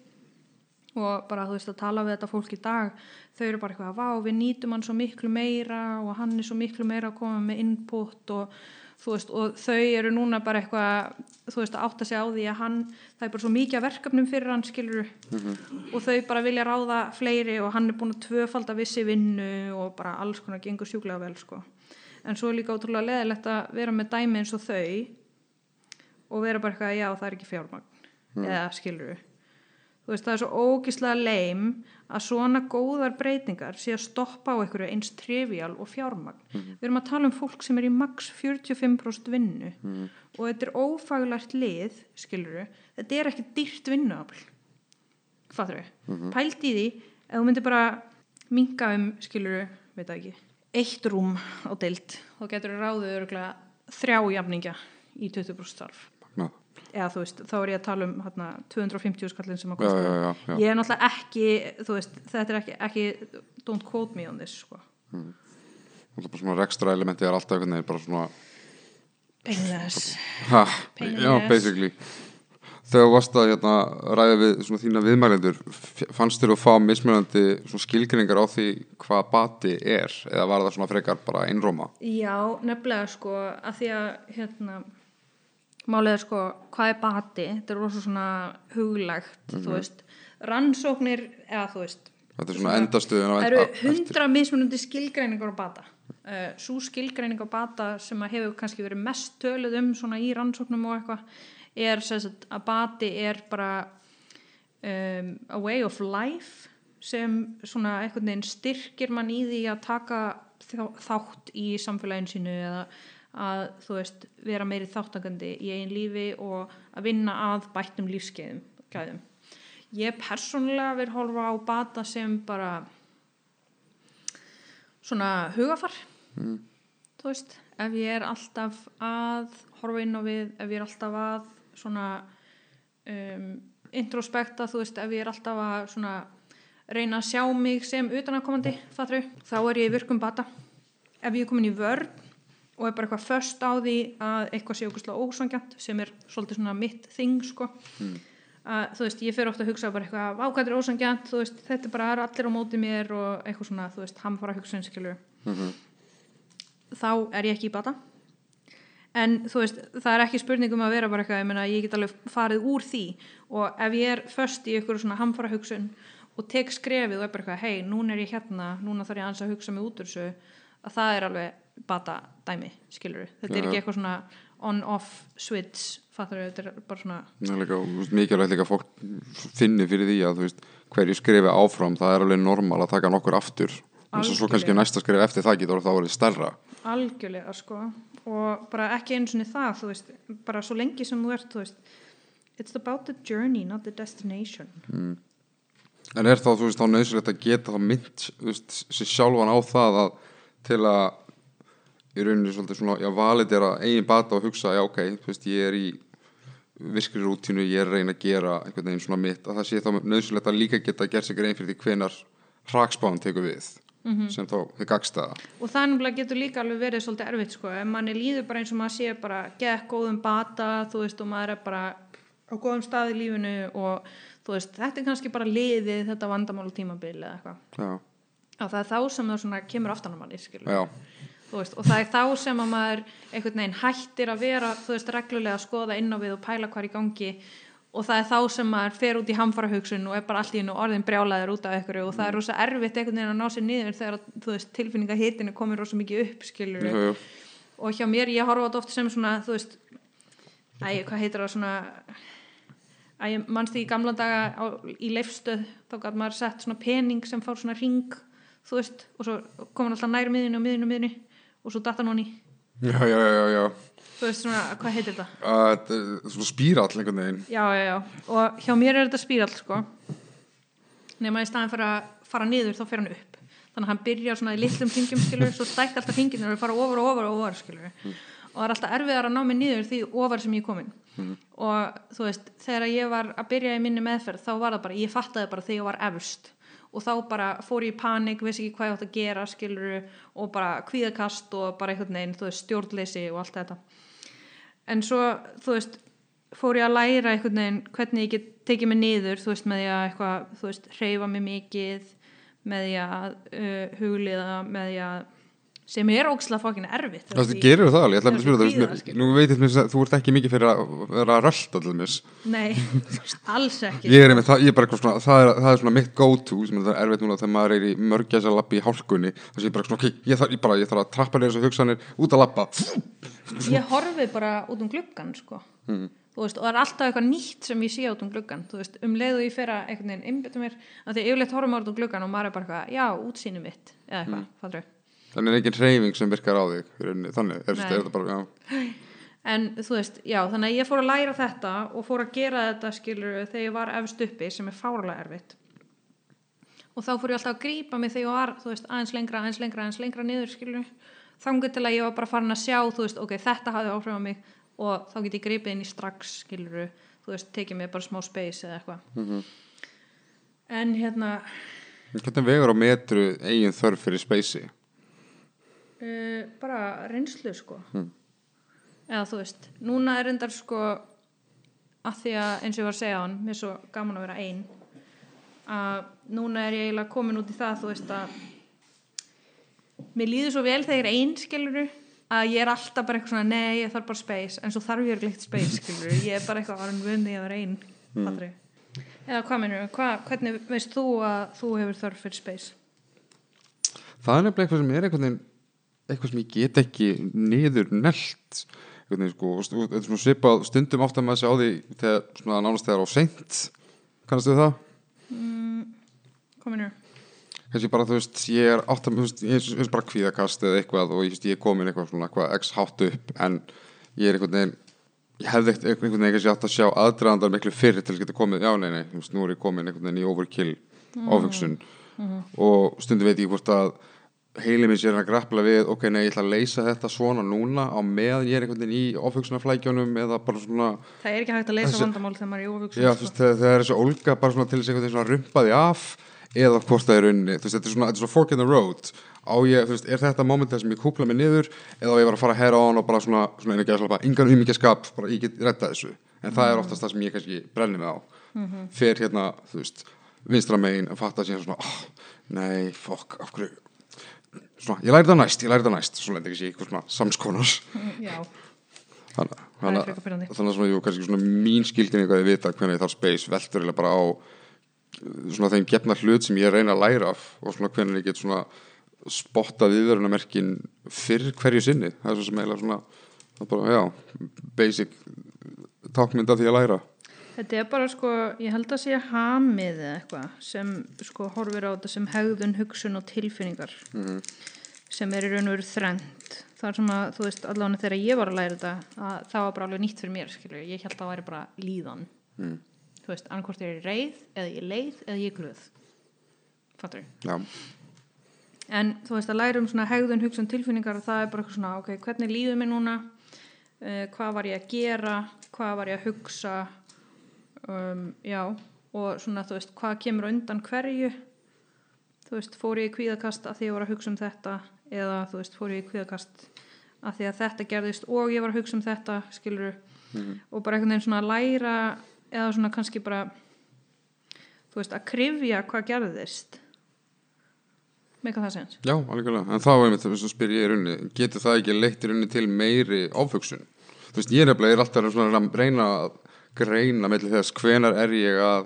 og bara, þú veist, að tala við þetta fólk í dag, þau eru bara eitthvað, vá, við nýtum hann svo miklu meira og hann er svo miklu meira að koma með input og þú veist, og þau eru núna bara eitthvað, þú veist, að átta sig á því að hann, það er bara svo mikið verkefnum fyrir hann, skilur og þau bara vilja ráða fleiri og hann er búin að tvöfalda vissi vinnu og bara alls konar gengur sjúklega vel sko. en svo er líka ótrúlega leðilegt að vera með dæmi eins og þau og vera bara eitthvað já það er ekki fjármagn. Eða skilur við þú veist það er svo ógislega leim að svona góðar breytingar sé að stoppa á einhverju eins trivial og fjármagn. Við erum að tala um fólk sem er í max 45% vinnu og þetta er ófaglært lið skilur við, þetta er ekki dýrt vinnuafl. Fattur við, pælt í því ef þú myndir bara minga um skilur við, veit það ekki eitt rúm á deild. Þá getur þú ráðið örgulega þrjá jafningja í 20% starf. Magnað. Eða þú veist, þá er ég að tala um hérna, 250 skallin sem að kosta já, já, já. ég er náttúrulega ekki, þú veist, þetta er ekki, ekki don't quote me on this sko. Það er bara svona rekstra elementi er alltaf einhvern veginn bara svona painless. Ha, já, basically. Þegar þú varst að hérna, ræða við svona þína viðmælendur fannst þér að fá mismunandi svona skilgrinningar á því hvað bati er? Eða var það svona frekar bara einróma? Já, nefnilega sko að því að hérna málið er sko, hvað er bati? Þetta er rosa svona huglægt þú veist, rannsóknir eða þú veist þetta er svona endastuðin það eru hundra mismunandi skilgreiningar á bata. Uh, svo skilgreining á bata sem að hefur kannski verið mest töluð um svona í rannsóknum og eitthvað er sagt, að bati er bara um, a way of life sem svona veginn styrkir mann í því að taka þátt í samfélaginu sínu eða að þú veist vera meiri þáttakandi í einn lífi og að vinna að bættum lífskeiðum gæðum. Ég persónulega vil horfa á bata sem bara svona hugafar Mm. þú veist, ef ég er alltaf að horfa inn á við, ef ég er alltaf að svona um, introspekta, þú veist, ef ég er alltaf að svona reyna að sjá mig sem utanakomandi, þá er ég virkum bata ef ég er komin í vörn og er bara eitthvað först á því að eitthvað sé okkur ósangjant sem er svolítið svona mitt þing sko. Að þú veist, ég fer ofta að hugsa bara eitthvað á hvað er ósangjant, þú veist, þetta bara er allir á móti mér og eitthvað svona, þú veist, hann fara að hugsa einskilur þá er ég ekki í bata. En þú veist, það er ekki spurning um að vera bara eitthvað, ég meina, ég get alveg farið úr því. Og ef ég er föst í eitthvað svona hamfara hugsun og tek skrefið og er bara eitthvað, hei, núna er ég hérna núna þarf ég aðeins að hugsa mig út úr þessu að það er alveg bata dæmi skilur þetta er ekki eitthvað svona on-off switch, fattur þetta er bara svona Það er líka, mikilvægt líka fólk finni fyrir því að veist, hverju skrifi áfram það er alveg normal að taka nokkur aftur. En svo, svo kannski næsta skrif eftir það getur þá verið stærra. Algjörlega sko. Og bara ekki einu sinni það þú veist, bara svo lengi sem þú ert þú veist, it's about the journey not the destination. En er þá, þú veist, þá nöðsilegt að geta þá mynd, þú veist, sér sjálfan á það að til að í rauninni svolítið svona, já, validera eigin bata og hugsa, já, ok, þú veist, ég er í virkri rútínu, ég er að reyna að gera einhvern veginn svona mitt, að það sé þá nöðsilegt að líka geta gert sig grein fyrir því hvenar hrakspáðan tekur við. Mhm. sem þá þið gagstaða og það nefnilega getur líka alveg verið svolítið erfitt sko, ef manni líður bara eins og maður sé bara gekk góðum bata, þú veist og maður er bara á góðum stað í lífinu og þú veist, þetta er kannski bara liðið þetta vandamál tímabil eða eitthvað. Já, og það er þá sem það svona kemur aftan á manni skilur já, veist, og það er þá sem að maður einhvern veginn hættir að vera þú veist, reglulega að skoða inn á við og pæla hvað er í gangi. Og það er þá sem maður fer út í hamfara hugsun og er bara allt í hennu orðin brjálæður út af ykkur og það er rosa erfitt einhvern veginn að ná sér niður þegar veist, tilfinninga hitin er komin rosa mikið upp skilur jú, jú. og hjá mér, ég horfa á þetta oft sem svona þú veist, æ, hvað heitir það svona æ, mannst í gamla daga á, í leifstöð þá gæti maður sett svona pening sem fár svona ring þú veist, og svo kom hann alltaf nær miðinu og miðinu og miðinu og svo datta hann honni já, já, já, já, þú veist svona, hvað heitir þetta? Að þetta er svona spírall einhvern veginn. Já, já, já, og hjá mér er þetta spírall sko. Nema í staðin fyrir að fara niður þá fer hann upp. Þannig að hann byrjar svona í litlum hringjum skilur svo stækka alltaf hringinu og fara ofar og ofar og ofar skilur og það er alltaf erfiðar að ná mig niður því ofar sem ég er komin. Og þú veist, þegar ég var að byrja í minni meðferð þá var það bara, ég fattaði bara þegar ég var efst og þá bara fór ég í panik, vissi ekki hvað ég átt að gera skilur og bara kvíðakast og bara einhvern veginn, þú veist, stjórnleysi og allt þetta. En svo, þú veist fór ég að læra einhvern veginn hvernig ég get tekið mig niður, þú veist, með því að eitthvað, þú veist, hreyfa mig mikið með því að uh, hugliða, með því að sem er ógislega fokkin erfitt Það gerir það alveg, ég ætla að spyrja það skilur. Nú veit ég að þú ert ekki mikið fyrir að vera að rölda allir mis Nei, *laughs* alls ekki. Ég er einmitt, það, ég svona, það er, það er svona mitt go-to sem er erfitt núna þegar maður er í mörgjæsa lappi í hálkunni. Þess að ég bara svona, ok, ég þarf, ég bara, ég þarf að trappa niður þessu hugsanir út að lappa Ég horfi bara út um gluggan sko. Mm. veist, og það er alltaf eitthvað nýtt sem ég sé út um gluggan veist, um leið og ég fer að einhvern veginn einbytta mér, að því mm. Þannig er engin hreyfing sem virkar á þig þannig, er, þetta bara, já. En þú veist, já, þannig að ég fór að læra þetta og fór að gera þetta skilur þegar ég var efst uppi sem er fárlega erfitt. Og þá fór ég alltaf að grípa mig þegar ég var, þú veist, aðeins lengra, aðeins lengra aðeins lengra niður skilur þangur til að ég var bara farin að sjá, þú veist, ok, þetta hafði áhrif á mig og þá get ég gripið inn í strax skilur, þú veist, tekið mig bara smá space eða eitthvað. En hérna Hvernig vegur á metru eigin þörf fyrir speysi? Uh, bara reynslu sko. Eða þú veist núna er endar sko að því að eins og ég var að segja á hann mér er svo gaman að vera ein að núna er ég eiginlega komin út í það þú veist að mér líður svo vel þegar ég er ein skiluru að ég er alltaf bara eitthvað svona nei ég þarf bara space. En svo þarf ég ekki space skiluru ég er bara eitthvað að vundi að vera ein mm. eða hvað mennur Hva, hvernig veist þú að þú hefur þörf fyrir space? Það er nefnilega eitthvað sem er veginn eitthvað sem ég get ekki niður nelt. Sko, svipað stundum átt að maður sé á því þegar svona nánast þegar á seint. Kannastu við það? hvað mennur kannski bara þú veist, ég er átt að ég er bara kvíðakast eða eitthvað og ég, ég er komin eitthvað svona eitthvað x hátt upp en ég er einhvern veginn ég hefði einhvern veginn kannski átt að sjá aðdraðandar miklu fyrir til að geta komið, já nei nei þú veist, nú er ég komin einhvern veginn í overkill áfugsun og stundum veit ég hvort að heilið minn sér að grappla við ok, nei, ég ætla að leysa þetta svona núna á meðan ég er einhvern veginn í áfugsunarflækjónum eða bara svona Það er ekki hægt að leysa Þessi- vandamál þegar maður er í óvöksun Já, þú veist, þegar, þegar er þessi ólga bara svona til þess einhvern veginn svona rumpaði af eða hvort það er unni, þú veist, þetta er svona, er svona fork in the road, á ég, þú veist, er þetta momentið sem ég kúpla mig niður eða á ég var að fara að herra á hann og bara svona, svona einu gæðslega bara, yngan umíkjaskap, bara ég get retta þessu, en það er oftast það sem ég kannski brenni mig á, fer hérna, þú veist, vinstra megin að fatta síðan svona, oh, nei, fokk, af hverju, svona, ég læri það næst, ég læri það næst, svo lendi ekki sé eitthvað svona samskonar, Já, þannig er þannig að svona, jú, kannski svona mín skilgrinning að ég vita hvernig ég þarf space veltur eiginlega bara á uh, svona þeim gefna hlut sem ég reyna að læra af og svona hvernig ég get svona spotta viðverunamerkin fyrir hverju sinni. Það er svo sem eiginlega svona bara, já, basic tákmynd af því að læra þetta er bara sko, ég held að sé hamið eða eitthvað sem sko horfir á þetta sem hegðun, hugsun og tilfinningar sem er í raun og veru þrend þar sem að, þú veist, allavega þegar ég var að læra þetta að það var bara alveg nýtt fyrir mér skilur, ég held að það væri bara líðan. Mm. þú veist, annarkvort ég er í reið eða ég er leið eða ég er glöð fattur já, en þú veist að læra um svona hegðun, hugsun, tilfinningar það er bara eitthvað svona, ok, hvernig líður mér núna? Uh, hvað var ég að gera? Hvað var ég að hugsa um, já og svona þú veist, hvað kemur undan hverju? Þú veist, fór ég í kvíðakast að því ég var að hugsa um þetta? Eða þú veist, fór ég í kvíðakast að því að þetta gerðist og ég var að hugsa um þetta skilur og bara einhvern veginn svona að læra eða svona kannski bara þú veist, að krifja hvað gerðist. Meika það sens Já, alveg en þá er mér þess að spyr ég í rauninni getur það ekki leitt í rauninni til meiri áfugsun þú veist, ég er er alltaf að reyna að greina með þess hvenar er ég að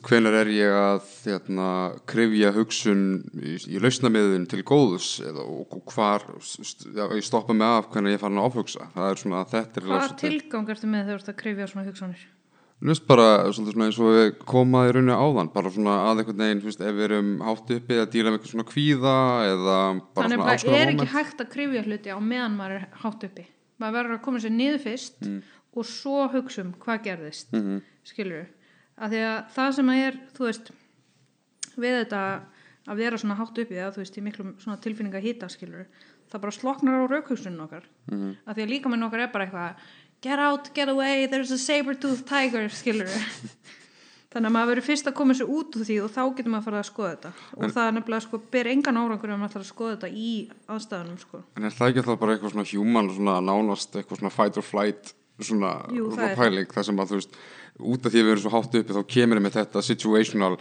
hvenar er ég að þérna, krifja hugsun í, í lausnamiðun til góðs eða, og, og hvar já, ég stoppa mig af hvernig ég fara að áfugsa það er svona, þetta Hvað tilgang ertu með þegar þú ert að krifja svona hugsanir? Núst bara svona eins og við komaði í rauninni áðan, bara svona að einhvern veginn, veist, ef við erum hátt uppi að díla með eitthvað svona kvíða eða bara Þannig svona að alls konar er ekki moment. hægt að krifja hluti á meðan maður er hátt uppi maður verður að koma sér niður fyrst og svo hugsa um hvað gerðist mm -hmm. skilur að því að það sem að er, þú veist við þetta að vera svona hátt uppi eða þú veist, í miklum svona tilfinninga hýta skilur, það bara sloknar á raukhugsunum okkar, mm -hmm. að því að líka með okkar er bara eitthvað, get out, get away there's a saber-tooth tiger, skilur *laughs* þannig að maður verður fyrst að koma sér út úr því og þá getur maður að fara að skoða þetta og það er nefnilega sko, ber engan árangur ef maður ætlar að skoða þetta í aðstæðanum sko. En er það ekki þá bara eitthvað svona human, svona nánast eitthvað svona fight or flight svona, Jú, það pæling, það sem að þú veist út af því að við erum svo hátt uppi þá kemur með þetta situational,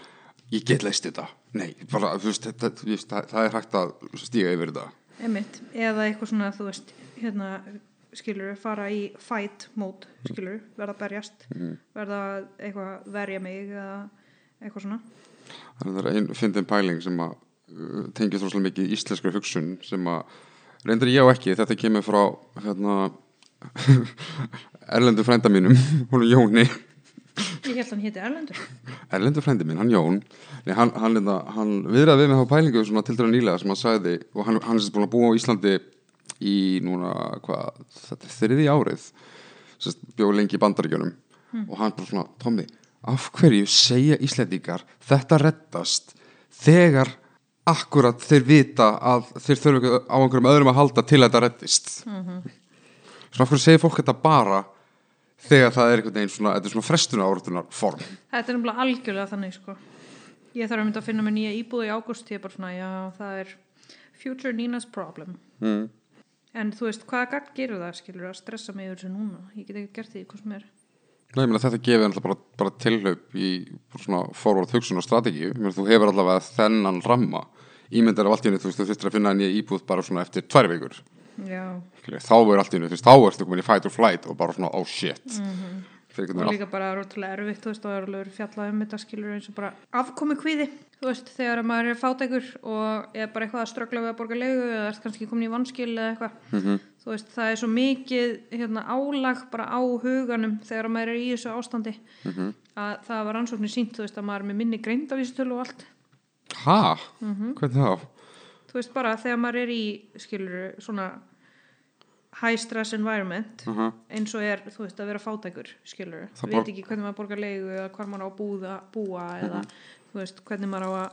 ég get leist þetta. Nei, bara, veist, þetta, það, það er hægt að stíga yfir þetta. Einmitt, eða eitthvað svona, þú veist, hérna, skilur, fara í fight mode, skilur, verða berjast, verða eitthvað verja mig eða eitthvað svona. Þannig að það er einn fyndin pæling sem að uh, tengir þróslega mikið íslenskri hugsun sem að reyndir ég á ekki, þetta kemur frá hérna erlendu frænda mínum, hún er Jóni. Ég held að hann héti Erlendur. erlendu frændi minn, hann Jón. Nei, hann, hann, hann, hann viðraði við með þá pælingu svona til dæra nýlega sem hann sagði og hann, hann er sem búin að búa á Íslandi í núna, hvað, þetta er þriði árið sérst, bjóð lengi í bandaríkjunum. Og hann bara svona, Tommi af hverju segja Íslandíkar þetta reddast þegar akkurat þeir vita að þeir þurfa á einhverjum öðrum að halda til að þetta reddist svona af hverju segir fólk þetta bara þegar það er einhvern veginn svona, þetta er svona frestuna áratunar form Þetta er nefnilega algjörlega þannig, sko. Ég þarf að mynda að finna mér nýja íbúð í ágúst, ég er bara svona, já, það er future Nina's problem. mm. En þú veist, hvaða gagn gerur það, skilur, að stressa mig yfir þessu núna? Ég get ekki gert því, hvað sem er. Nei, ég meina þetta gefið alltaf bara, bara tilhlaup í svona forward hugsun og strategíu þú hefur allavega þennan ramma ímyndar af allt í henni, þú veist, þú þurftir að finna nýja íbúð bara svona eftir tvær vikur þá er allt í veist, þá ertu komin í fight or flight og bara svona, oh shit mm -hmm. og líka bara rótulega erfitt, þú veist, og það er alveg fjallað um þetta, skilur, eins og bara afkomi kvíði, þú veist, þegar að maður er fátækur og er bara eitthvað að ströggla við að borga leigu eða er kannski komin í vanskil eða eitthvað, Mhm. þú veist, það er svo mikið hérna, álag bara á huganum þegar að maður er í þessu ástandi Mhm. að það var ansóknir sínt, þú veist, að maður er með minni greindavísitölu og allt, Ha? Mhm. Hvernig þá? Þú veist, bara þegar maður er í, skilur, svona high stress environment Uh -huh. eins og er, þú veist, að vera fátækur skilur, Það veit ekki hvernig maður borgar leigu eða hvar maður á að búða, búa eða, þú veist, hvernig maður á að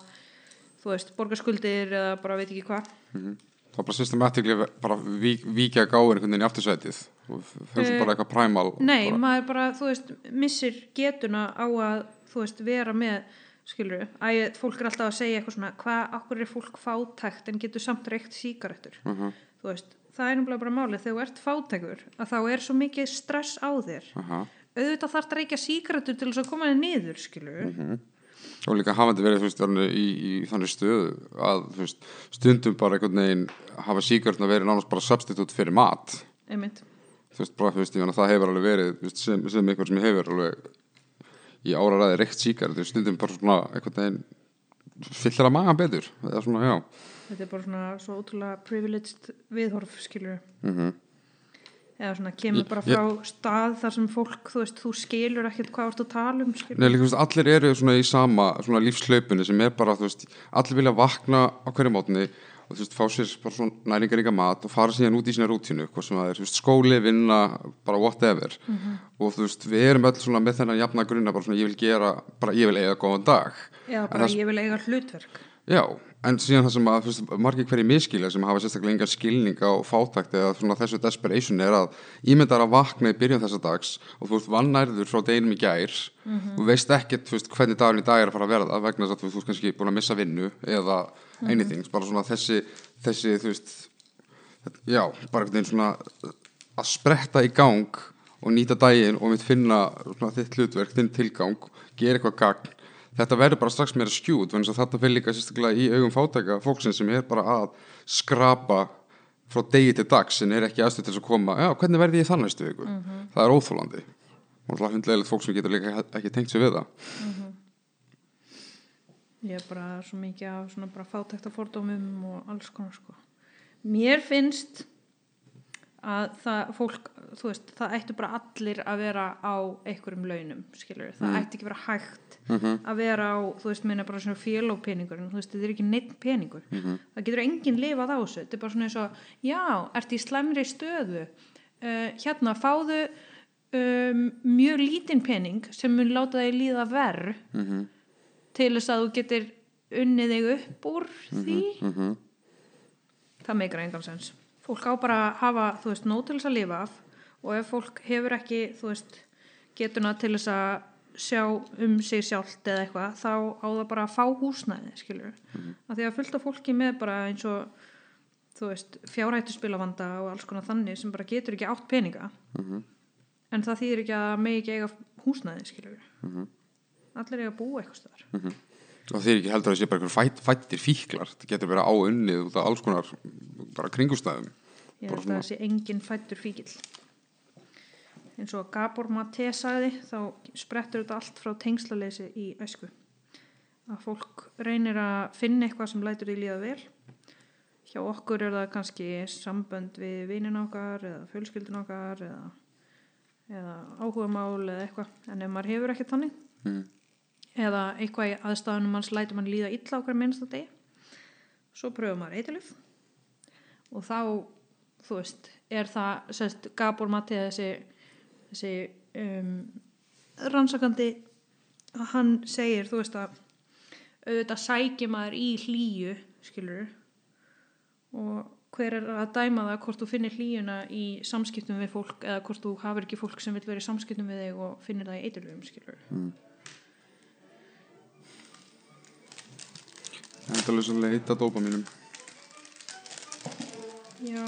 þú veist, borga skuldir eða bara veit ekki hvað. Það er bara systematically bara vík, víkja gáin einhvern veginn í aftursætið. Og hugsa Eh, bara eitthvað primal Nei, bara, maður bara, þú veist, missir getuna á að, þú veist, vera með skilur, æ, fólk er alltaf að segja eitthvað svona, hvað, okkur er fólk fátækt en getur samt reykt sígarettur? Uh þú veist, það er náttúrulega bara málið. Þegar þú ert fátækur, að þá er svo mikið stress á þér. Uh auðvitað þarf það að reykja sígarettur til þess að koma þér niður, skilur Mhm. og líka hafandi verið þú veist, í, í þannig stöðu að þú veist, stundum bara einhvern veginn hafa síkartna verið nánast bara substitute fyrir mat. Einmitt, þú veist, bara, þú veist, ég það hefur alveg verið þú veist, sem, sem einhver sem hefur alveg í áraræði reykt síkar stundum bara svona einhvern veginn fyllir að magan betur. Eða svona, já. Þetta er bara svona svo ótrúlega privileged viðhorf, skilur mm eða svona kemur bara frá stað þar sem fólk, þú veist, þú skilur ekkert hvað ert að tala um, skilur Nei, líka, veist, allir eru svona í sama svona lífslaupunni sem er bara, þú veist, allir vilja vakna á hverju mótni og þú veist, fá sér bara svona næringaríka mat og fara síðan út í sína rútínu, hvað sem það er, þú veist, skóli, vinna, bara whatever. Og þú veist, við erum öll svona með þennan jafna grunna, bara svona, ég vil gera, bara ég vil eiga góðan dag. Já, En bara það- ég vil eiga hlutverk. Já, en síðan það sem að þú veist, margir hverju miskilja sem hafa sérstaklega engan skilning á fátækt eða svona þessu desperation er að ímyndar að vakna í byrjun þessa dags og þú ert vannærður frá deginum í gær og veist ekkert þú veist, eða anything, bara svona þessi þessi, þú veist já, bara einhvern veginn svona að spretta í gang og nýta daginn og mitt finna svona, þitt hlutverk, þinn tilgang gera eitthvað gagn. Þetta verður bara strax meira skjút þannig að þetta fyrir líka sérstaklega í augum fátæka fólksinn sem er bara að skrapa frá degi til dags en er ekki aðstöð til að koma, já, hvernig verði ég þann næstu viku það er óþólandi og hundlegilegt fólk sem getur líka ekki tengt sér við það ég er bara svo mikið af svona bara fátækta fordómum og alls konar sko. Mér finnst að það fólk þú veist, það ættu bara allir að vera á einhverjum launum, skilur það ætti ekki vera hægt að vera á þú veist, minna bara svona félópeningur þú veist, þetta er ekki neitt peningur. Það getur enginn lifað á þessu, þetta er bara svona eins og já, ertu í slæmri stöðu? Uh, hérna, fáðu um, mjög lítinn pening sem mun láta þig líða verð Mhm. Til þess að þú getur unnið þig upp úr því. Mhm. það meikar engan sens. Fólk á bara að hafa, þú veist, nóg til þess að lifa af og ef fólk hefur ekki þú veist, getuna til þess að sjá um sig sjálft eða eitthvað, þá á það bara að fá húsnæði skilur, mm að því að fullt af fólki með bara eins og þú veist, fjárhættu spilavanda og alls konar þannig sem bara getur ekki átt peninga. En það þýðir ekki að megi ekki eiga húsnæði skilur allir eiga að búa eitthvað stöðar og þeir ekki heldur að það sé bara einhver fætt, fættir fíklar það getur verið á unnið út af alls konar bara kringustæðum Ég held að það sé engin fættur fíkil. Eins og Gabor Maté sagði, þá sprettur þetta allt frá tengslaleysi í æsku. Að fólk reynir að finna eitthvað sem lætur því líða vel. Hjá okkur er það kannski sambönd við vinnin okkar eða fjölskyldin okkar eða, eða áhugamál eða eitthvað. En ef maður hefur ekkert þannig mm. Eða eitthvað í aðstæðunum manns lætur mann líða illa okkar minnst að degi, svo pröfum maður eitthilif og þá þú veist, er það sérst, Gabor Matti þessi, þessi um, rannsakandi hann segir þú veist að auðvitað sækir maður í hlýju skilur og hver er að dæma það hvort þú finnir hlýjuna í samskiptum við fólk eða hvort þú hafur ekki fólk sem vil vera í samskiptum við þig og finnir það í eiturlöfum skilur endalus að leita dópa mínum Já,